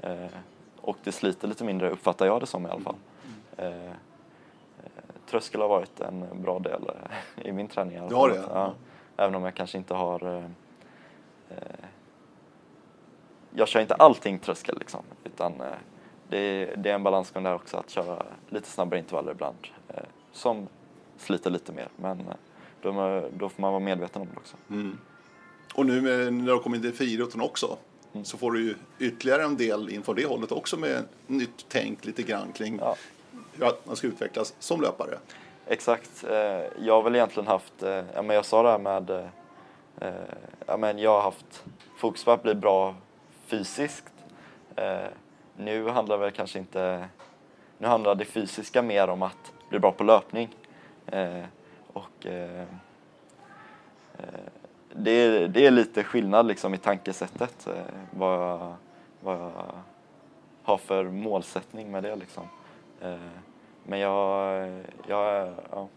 Eh, och det sliter lite mindre, uppfattar jag det som i alla fall. Eh, eh tröskel har varit en bra del eh, i min träning. I alla fall. det? Ja. Även om jag kanske inte har... Eh, eh, jag kör inte allting tröskel liksom, utan det är, det är en balansgång där också att köra lite snabbare intervaller ibland. Som sliter lite mer, men då, då får man vara medveten om det också. Mm. Och nu när du har kommit till friidrotten också mm. så får du ju ytterligare en del inför det hållet också med nytt tänk lite grann kring ja. hur man ska utvecklas som löpare. Exakt. Eh, jag har väl egentligen haft, eh, ja men jag sa det här med, eh, ja men jag har haft fokus på att bli bra fysiskt. Nu handlar det väl kanske inte, nu handlar det fysiska mer om att blir bra på löpning. Eh, och eh, eh, det är, det är lite skillnad liksom i tankesättet vad jag, vad jag har för målsättning med det liksom. Men jag, jag ja.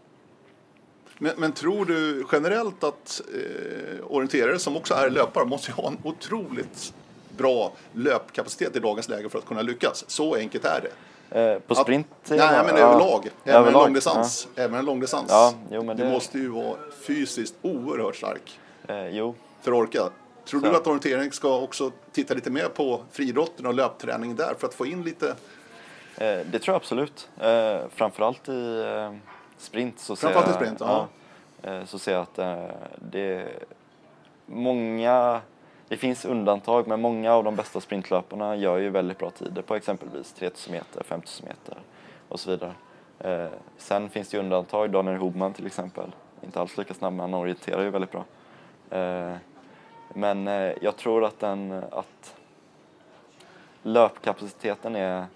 Men, men, tror du generellt att eh, orienterare som också är löpare måste ha en otroligt bra löpkapacitet i dagens läge för att kunna lyckas? Så enkelt är det. Eh, på sprint? Att, nej, men ja, överlag. Även överlag, en långdistans. Ja. Även en långdistans. Ja, jo, men det... Du måste ju vara fysiskt oerhört stark. Eh, jo. För att orka. Tror Så. du att orientering ska också titta lite mer på friidrotten och löpträning där för att få in lite Eh, det tror jag absolut. Eh, framförallt i eh, sprint så ser jag, sprint, ja. ja. så ser jag att det är många, det finns undantag men många av de bästa sprintlöparna gör ju väldigt bra tider på exempelvis 3000 meter, 5000 meter och så vidare. Eh, sen finns det ju undantag, Daniel Hobman till exempel, inte alls lika snabb men han orienterar ju väldigt bra. Eh, men eh, jag tror att, den, att löpkapaciteten är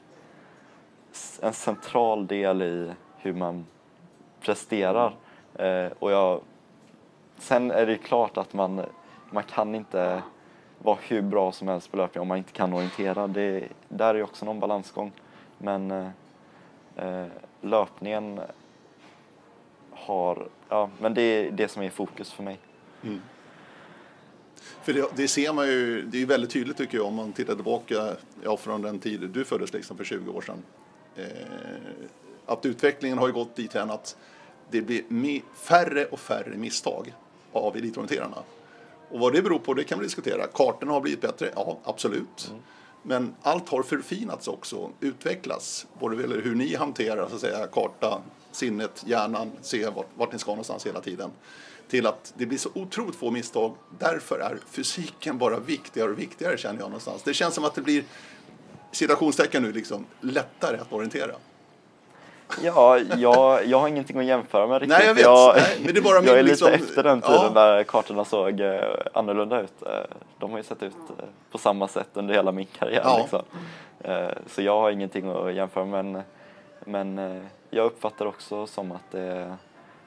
en central del i hur man presterar. Eh, och jag, sen är det ju klart att man, man kan inte vara hur bra som helst på löpning om man inte kan orientera. Det, där är också någon balansgång. Men eh, eh, löpningen har, ja, men det är det som är fokus för mig. Mm. För det, det, ser man ju, det är väldigt tydligt tycker jag om man tittar tillbaka ja, från den tid du föddes liksom för 20 år sedan Eh, att utvecklingen har ju gått dithän att det blir färre och färre misstag av elitorienterarna. Och vad det beror på det kan vi diskutera. Kartorna har blivit bättre, ja absolut. Mm. Men allt har förfinats också, utvecklats. Både hur ni hanterar så att säga, karta, sinnet, hjärnan, se vart, vart ni ska någonstans hela tiden. Till att det blir så otroligt få misstag. Därför är fysiken bara viktigare och viktigare känner jag någonstans. Det känns som att det blir citationstecken nu, liksom, lättare att orientera? Ja, jag, jag har ingenting att jämföra med riktigt. Nej, jag vet. Jag, Nej, men det är, bara jag är lite liksom, efter den tiden ja. där kartorna såg eh, annorlunda ut. Eh, de har ju sett ut eh, på samma sätt under hela min karriär. Ja. Liksom. Så jag har ingenting att jämföra men, men jag uppfattar också som att det,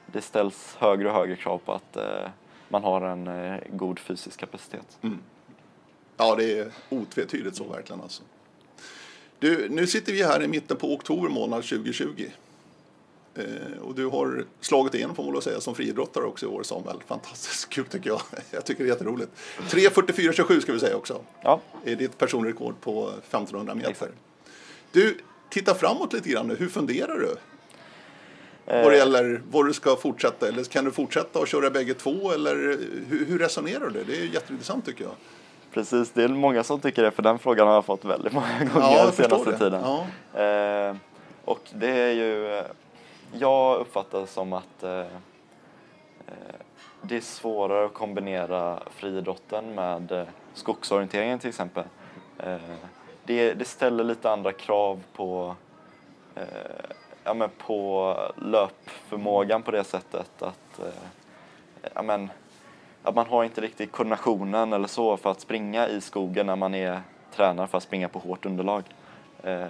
det ställs högre och högre krav på att man har en god fysisk kapacitet. Mm. Ja, det är otvetydigt så verkligen alltså. Du, nu sitter vi här i mitten på oktober månad 2020. Eh, och du har slagit igenom får man säga som friidrottare också i år Samuel. Fantastiskt kul tycker jag. [LAUGHS] Jag tycker det är jätteroligt. 3.44,27 ska vi säga också. Ja. Det är ditt personrekord på 1500 meter. Exakt. Du, titta framåt lite grann nu. Hur funderar du? Eh. Vad det gäller vad du ska fortsätta eller kan du fortsätta och köra bägge två eller hur, hur resonerar du? Det är jätteintressant tycker jag. Precis, det är många som tycker det, för den frågan har jag fått väldigt många gånger ja, senaste det. tiden. Ja. Eh, och det är ju, jag uppfattar det som att eh, eh, det är svårare att kombinera friidrotten med eh, skogsorienteringen till exempel. Eh, det, det, ställer lite andra krav på, eh, ja, men på löpförmågan på det sättet att ja, men, att man har inte riktigt koordinationen eller så för att springa i skogen när man är tränare för att springa på hårt underlag. Eh,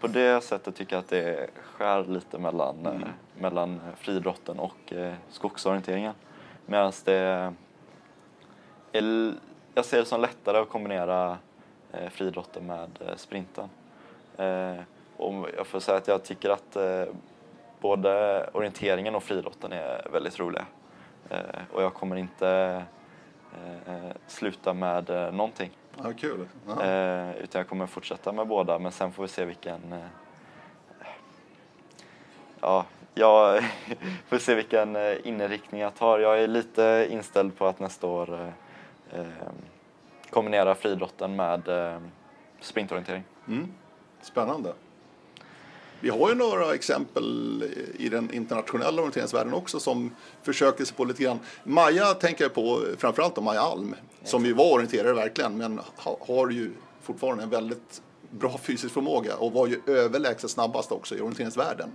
på det sättet tycker jag att det skär lite mellan, mm. eh, mellan friidrotten och eh, skogsorienteringen. Medan det är, jag ser det som lättare att kombinera eh, friidrotten med eh, sprinten. Eh, och jag får säga att jag tycker att eh, både orienteringen och friidrotten är väldigt roliga. Eh, och jag kommer inte eh, sluta med eh, någonting. Ja, kul. Ja. Eh, utan jag kommer fortsätta med båda men sen får vi se vilken... Eh, ja, jag [LAUGHS] får se vilken eh, inriktning jag tar. Jag är lite inställd på att nästa år eh, eh, kombinera friidrotten med eh, sprintorientering. Mm. Spännande. Vi har ju några exempel i den internationella orienteringsvärlden också som försöker sig på lite grann. Maja tänker jag på, framförallt då Maja Alm, som ju var orienterare verkligen, men har ju fortfarande en väldigt bra fysisk förmåga och var ju överlägset snabbast också i orienteringsvärlden.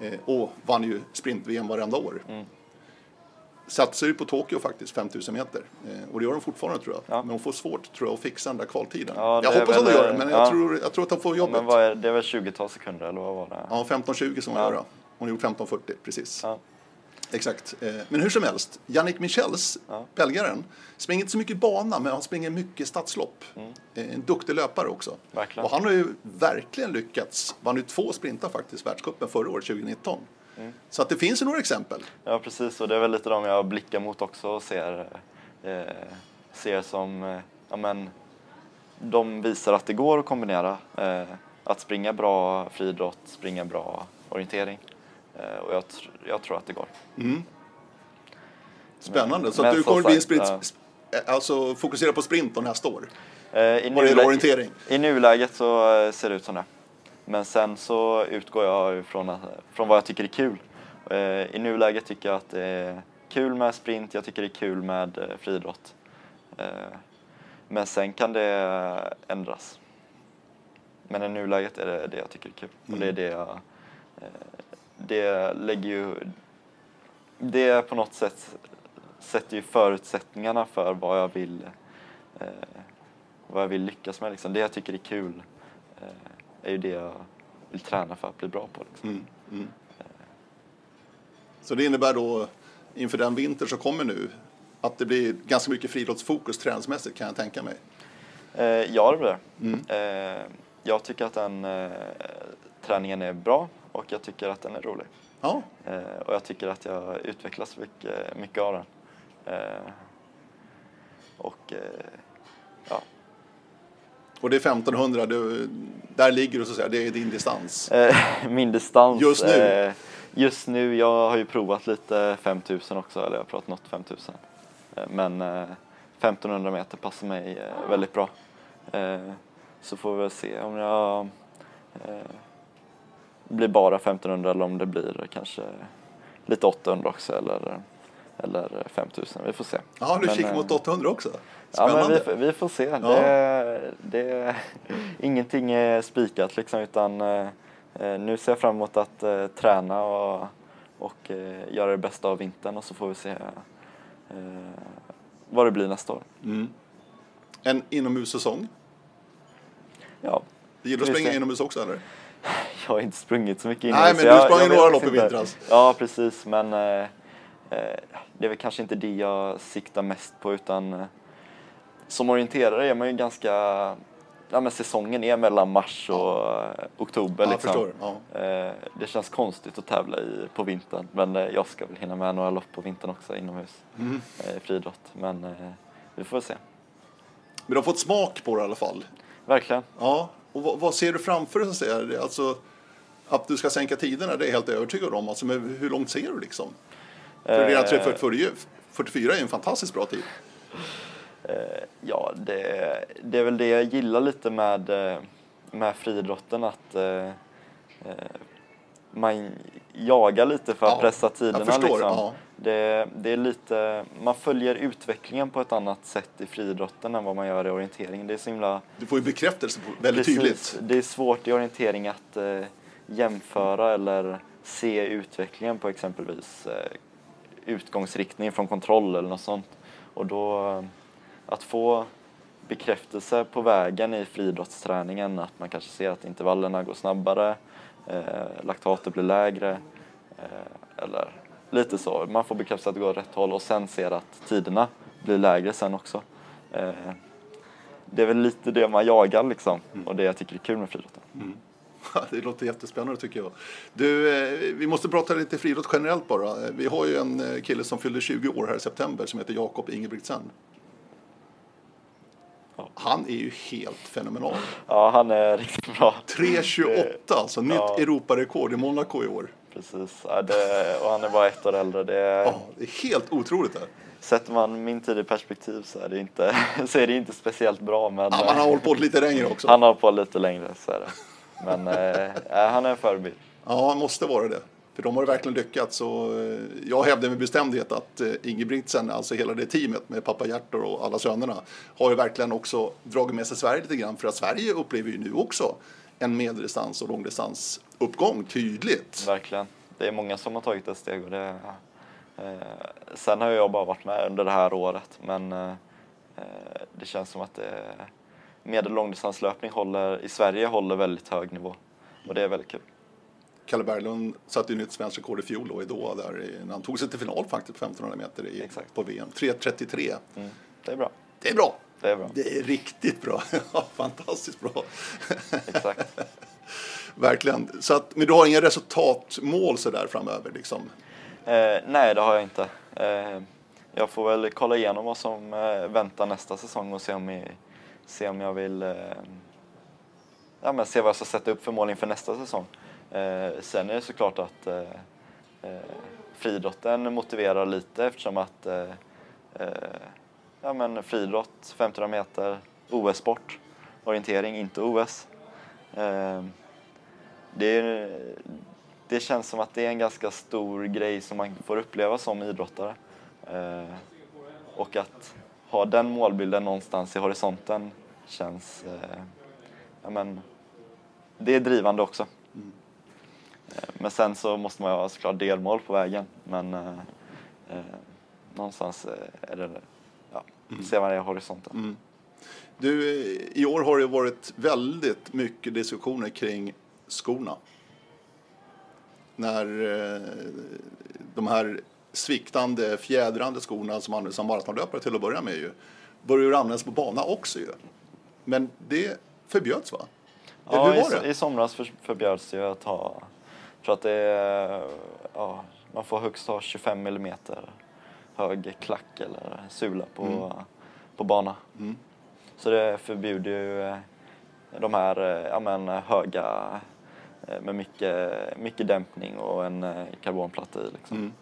Eh, och vann ju sprint-VM varenda år. Mm. Satsar ju på Tokyo faktiskt, 5000 meter. Eh, och det gör de fortfarande tror jag. Ja. Men hon får svårt tror jag att fixa den där kvaltiden. Ja, jag hoppas att de väl, gör det, men ja. jag, tror, jag tror att de får jobbet. men vad är, det väl 20-tal sekunder eller vad var det? Ja, 15.20 som hon Ja. gör. Hon har gjort 15.40 precis. Exakt. Eh, Men hur som helst, Yannick Michels, Ja. belgaren, springer inte så mycket bana men han springer mycket stadslopp. Mm. Eh, En duktig löpare också. Verkligen. Och han har ju verkligen lyckats. Vann ju två sprintar faktiskt, världscupen förra året, 2019. Mm. Så att det finns ju några exempel. Ja, precis. Och det är väl lite de jag blickar mot också och ser, eh, ser som, eh, ja men, de visar att det går att kombinera. Eh, att springa bra friidrott, springa bra orientering. Eh, och jag, tr- jag tror att det går. Mm. Spännande. Men- så men att du kommer bli en sprint, alltså fokusera på sprint nästa år. Eh, i, Vad det gäller nulä- orientering. I nuläget så eh, ser det ut som det. Men sen så utgår jag ifrån att, från vad jag tycker är kul. Eh, I nuläget tycker jag att det är kul med sprint, jag tycker det är kul med eh, friidrott. Eh, Men sen kan det ändras. Men i nuläget är det det jag tycker är kul. Och det är det jag... Det lägger ju... Det på något sätt sätter ju förutsättningarna för vad jag vill vad jag vill lyckas med. Liksom. Det jag tycker är kul är ju det jag vill träna för att bli bra på. Liksom. Mm. Mm. Så det innebär då inför den vinter som kommer nu att det blir ganska mycket friidrottsfokus träningsmässigt kan jag tänka mig. Eh, ja, det blir. Mm. Eh, jag tycker att den eh, träningen är bra och jag tycker att den är rolig. Ja, Eh, och jag tycker att jag utvecklas mycket, mycket av den. Eh, och eh, ja, och det är 1500, du, där ligger du så att säga, det är din distans. Eh, [LAUGHS] Min distans? Just nu? Eh, just nu, jag har ju provat lite 5000 också, eller jag har provat något 5000. Eh, men eh, 1500 meter passar mig väldigt bra. Så får vi väl se om jag blir bara 1500 eller om det blir kanske lite 800 också eller, eller 5000. Vi får se. Ja, du Men, kikar eh, mot 800 också. Ja, men Spännande. vi, vi får se. Det, det, [LAUGHS] ingenting är spikat liksom, utan eh, eh, nu ser jag fram emot att eh, träna och, och eh, göra det bästa av vintern och så får vi se eh, vad det blir nästa år. Mm. En inomhussäsong. Ja, Du gillar att springa inomhus också eller? [LAUGHS] jag har inte sprungit så mycket Nej, innan. men du sprang några lopp i vintras. Ja, precis, men eh, eh, det är väl kanske inte det jag siktar mest på utan eh, som orienterare är man ju ganska, ja men säsongen är mellan mars och eh, oktober Ja, liksom. Ja. Eh, det känns konstigt att tävla i, på vintern men eh, jag ska väl hinna med några lopp på vintern också inomhus Mm. eh, i friidrott. Men eh, vi får se. Men du har fått smak på det i alla fall. Verkligen. Ja, och vad, vad ser du framför dig? säga? Alltså, att du ska sänka tiderna, det är jag helt övertygad om. Alltså, men hur långt ser du liksom? För redan Eh, 344 44 är ju en fantastiskt bra tid. Eh, ja, det, det är väl det jag gillar lite med, eh, med friidrotten att eh, eh, man jagar lite för att Ja, pressa tiderna. förstår, liksom. ja. det, det är lite, man följer utvecklingen på ett annat sätt i friidrotten än vad man gör i orientering. Det är så himla Du får ju bekräftelse på, väldigt Precis. tydligt. Det är svårt i orientering att eh, jämföra eller se utvecklingen på exempelvis eh, utgångsriktning från kontroll eller något sånt. Och då eh, att få bekräftelse på vägen i friidrottsträningen, att man kanske ser att intervallerna går snabbare, eh, laktatet blir lägre eh, eller lite så. Man får bekräftelse att det går åt rätt håll och sen ser att tiderna blir lägre sen också. Eh, det är väl lite det man jagar liksom och det jag tycker är kul med friidrotten. [LAUGHS] Det låter jättespännande tycker jag. Du, eh, vi måste prata lite friidrott generellt bara. Vi har ju en eh, kille som fyllde 20 år här i september som heter Jakob Ingebrigtsen. Han är ju helt fenomenal. Ja, han är riktigt bra. 3.28, alltså nytt Ja. Europarekord i Monaco i år. Precis. Ja, det, och han är bara ett år äldre. Det, Ja, det är helt otroligt det. Sätter man min tid i perspektiv så är det inte, [LAUGHS] så är det inte speciellt bra. Men, Ja, man har hållit på lite längre också. han har på lite längre, så är det. Men eh, ja, han är en förebild. Ja, han måste vara det. För de har verkligen lyckats. Och eh, jag hävdar med bestämdhet att eh, Ingebrigtsen, alltså hela det teamet med pappa Hjärtor och alla sönerna, har ju verkligen också dragit med sig Sverige lite grann. För att Sverige upplever ju nu också en medeldistans och långdistansuppgång tydligt. Verkligen. Det är många som har tagit ett steg. Och det, eh, sen har jag bara varit med under det här året, men eh, eh, det känns som att det, medel och långdistanslöpning håller, i Sverige håller väldigt hög nivå. Och det är väldigt kul. Kalle Berglund satte ju nytt svenskt rekord i fjol då, i Doha där när han tog sig till final faktiskt på 1500 meter i, Exakt. på VM. 3.33. Mm, det är bra. Det är bra! Det är bra. Det är riktigt bra. [LAUGHS] Fantastiskt bra. Exakt. [LAUGHS] Verkligen. Så att, men du har inga resultatmål så där framöver liksom? Eh, nej, det har jag inte. Eh, jag får väl kolla igenom vad som eh, väntar nästa säsong och se om, jag, se om jag vill eh, ja, men se vad jag ska sätta upp för mål inför nästa säsong. Eh, sen är det såklart att eh, eh, friidrotten motiverar lite eftersom att eh, eh, ja, men friidrott, 1500 meter, OS-sport, orientering, inte OS. Eh, det, är, det känns som att det är en ganska stor grej som man får uppleva som idrottare. Eh, och att ha den målbilden någonstans i horisonten känns... Eh, ja, men, det är drivande också. Eh, Men sen så måste man ju ha såklart delmål på vägen. Men eh, eh, någonstans eh, är det... Ja, ser man det i horisonten. Mm. Du, eh, i år har det varit väldigt mycket diskussioner kring skorna. När eh, de här sviktande, fjädrande skorna som används som maratonlöpare till att börja med ju, börjar användas på bana också ju. Men det förbjöds va? Ja, i, i somras för, förbjöds det att ha, tror att det är, ja, man får högst ha 25 mm hög klack eller sula på, på bana. Mm. Så det förbjuder ju eh, de här eh, ja, men, höga eh, med mycket, mycket dämpning och en karbonplatta i. Liksom. Mm.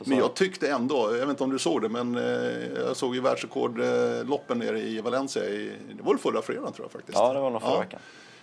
Eh, Men jag tyckte ändå, jag vet inte om du såg det, men eh, jag såg ju världsrekordloppen nere i Valencia, i, det var väl förra fredagen tror jag faktiskt. Ja, det var nog förra veckan.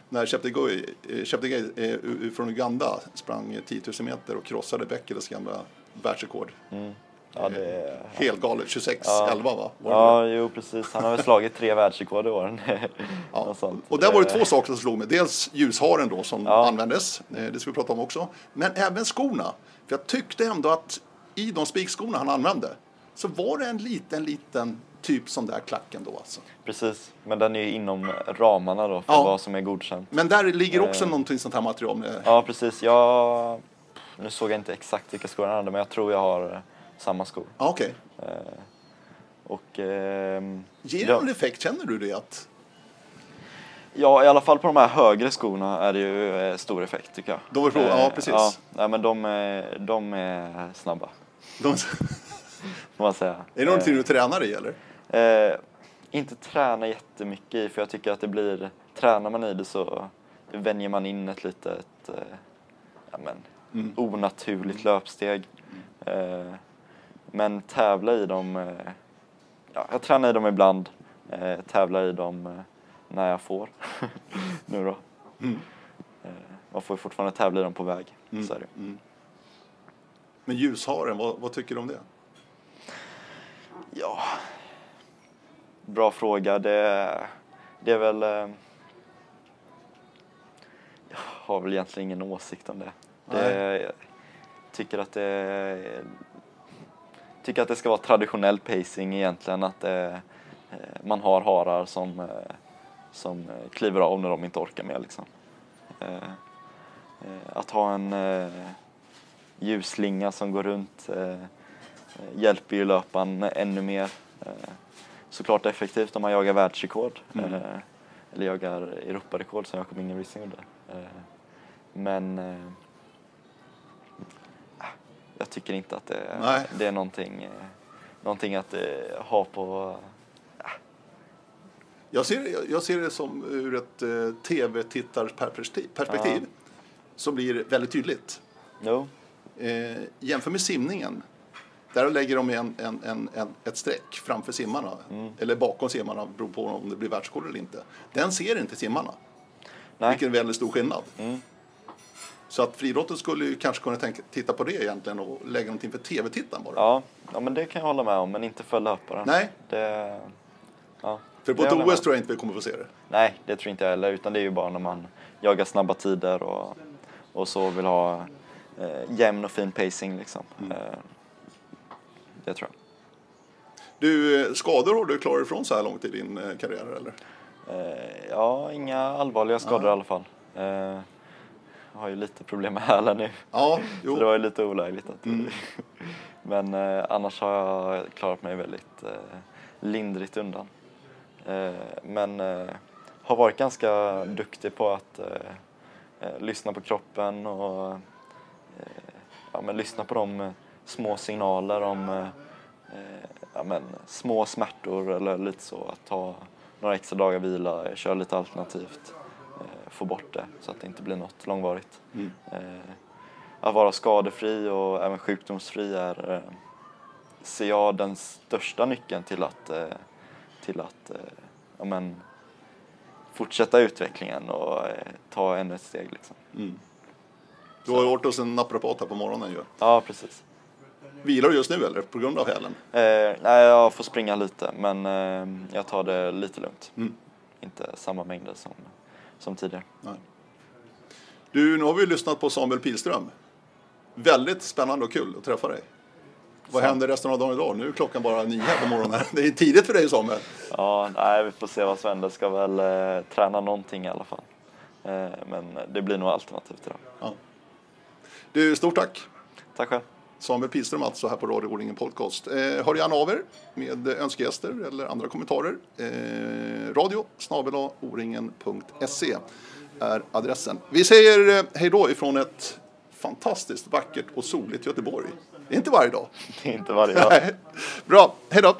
När Cheptegei eh, eh, från Uganda sprang 10 000 meter och krossade Bekeles gamla världsrekord. Mm. Ja, det är, Helt galet, 26-11 Ja. va? Ja, jo precis. Han har väl slagit tre världsrekord i år. [LAUGHS] Ja. Och där var det två saker som slog mig. Dels ljusharen då som Ja. användes, eh, det ska vi prata om också. Men även skorna. För jag tyckte ändå att i de spikskorna han använde så var det en liten, liten typ sån där klacken då alltså. Precis, men den är ju inom ramarna då för Ja. vad som är godkänt. Men där ligger också Eh. någonting sånt här material. Med. Ja, precis. Jag... Nu såg jag inte exakt vilka skor han hade, men jag tror jag har eh, samma skor. Ja, okej. Eh, och... ehm, Ger det någon effekt? Känner du det? Att... ja, i alla fall på de här högre skorna är det ju eh, stor effekt tycker jag. De är bra, ja, precis. Ja, nej, men de är, de är snabba, De... får man säga. är det någonting du tränar i eller? Eh, inte träna jättemycket i, för jag tycker att det blir... Tränar man i det så vänjer man in ett litet eh, ja, men, Mm. onaturligt löpsteg. Eh, men tävla i dem... Eh, ja, jag tränar i dem ibland. Eh, tävlar i dem eh, när jag får. [LAUGHS] nu då. Mm. Eh, man får ju fortfarande tävla i dem på väg. Mm. Så är det. Men ljusharen, vad, vad tycker du om det? Ja, bra fråga. Det, det är väl... eh, Jag har väl egentligen ingen åsikt om det. det jag tycker att det tycker att det ska vara traditionell pacing egentligen. Att det, eh, man har harar som, eh, som eh, kliver av när de inte orkar mer. Liksom. Eh, eh, Att ha en eh, ljusslinga som går runt eh, hjälper ju löparen ännu mer. Eh, Såklart effektivt om man jagar världsrekord. Mm. Eh, eller jagar Europarekord som Jakob Ingebrigtsen gjorde. Men eh, jag tycker inte att det, det är någonting, någonting att ha på... Jag ser, jag ser det som ur ett tv-tittarperspektiv perspektiv, Ja. så blir väldigt tydligt. Jo, Eh, jämför med simningen. Där lägger de en, en, en, en, ett streck framför simmarna, eller bakom simmarna, beror på om det blir världsrekord eller inte. Den ser inte simmarna, nej. vilket är en väldigt stor skillnad. Mm. Så att friidrotten skulle ju kanske kunna tänka, titta på det egentligen och lägga någonting för tv-tittaren bara. Ja, ja, men det kan jag hålla med om, men inte för löparen. Nej. Det, ja, För på ett OS tror jag inte vi kommer få se det. Nej, det tror inte jag heller, utan det är ju bara när man jagar snabba tider och, och så vill ha eh, jämn och fin pacing liksom. Mm. Eh, det tror jag. Du, eh, skador har du klarat ifrån så här långt i din eh, karriär eller? Ja, inga allvarliga skador i alla fall. Jag har ju lite problem med hälen nu, Ja, så det var ju lite olägligt. Att, Mm. [LAUGHS] Men eh, annars har jag klarat mig väldigt eh, lindrigt undan. Eh, men har varit ganska duktig på att lyssna på kroppen och ja, men lyssna på de eh, små signaler om eh, eh, ja, men, små smärtor eller lite så. Att ta några extra dagar vila, köra lite alternativt, få bort det så att det inte blir något långvarigt. Mm. Att vara skadefri och även sjukdomsfri är, ser jag, den största nyckeln till att, till att ja, men, fortsätta utvecklingen och ta ännu ett steg. Liksom. Mm. Du har ju varit hos en naprapat här på morgonen ju. Ja, precis. Vilar du just nu eller? På grund av hälen? Eh, nej, jag får springa lite, men eh, jag tar det lite lugnt. Mm. Inte samma mängder som, som tidigare. Nej. Du, nu har vi lyssnat på Samuel Pilström. Väldigt spännande och kul att träffa dig. Vad Så. händer resten av dagen idag? Nu är klockan bara nio här på morgonen. [LAUGHS] Det är tidigt för dig Samuel. Ja, nej, vi får se vad som händer. Ska väl eh, träna någonting i alla fall. Eh, men det blir nog alternativt idag. Ja. Du, stort tack. Tack själv. Samuel Pilström alltså här på Radio O-ringen Podcast. Eh, hör gärna av er med önskegäster eller andra kommentarer. Eh, radio oringen.se är adressen. Vi säger eh, hej då ifrån ett fantastiskt vackert och soligt Göteborg. Det är inte varje dag. Det är inte varje dag. [LAUGHS] Bra, hej då!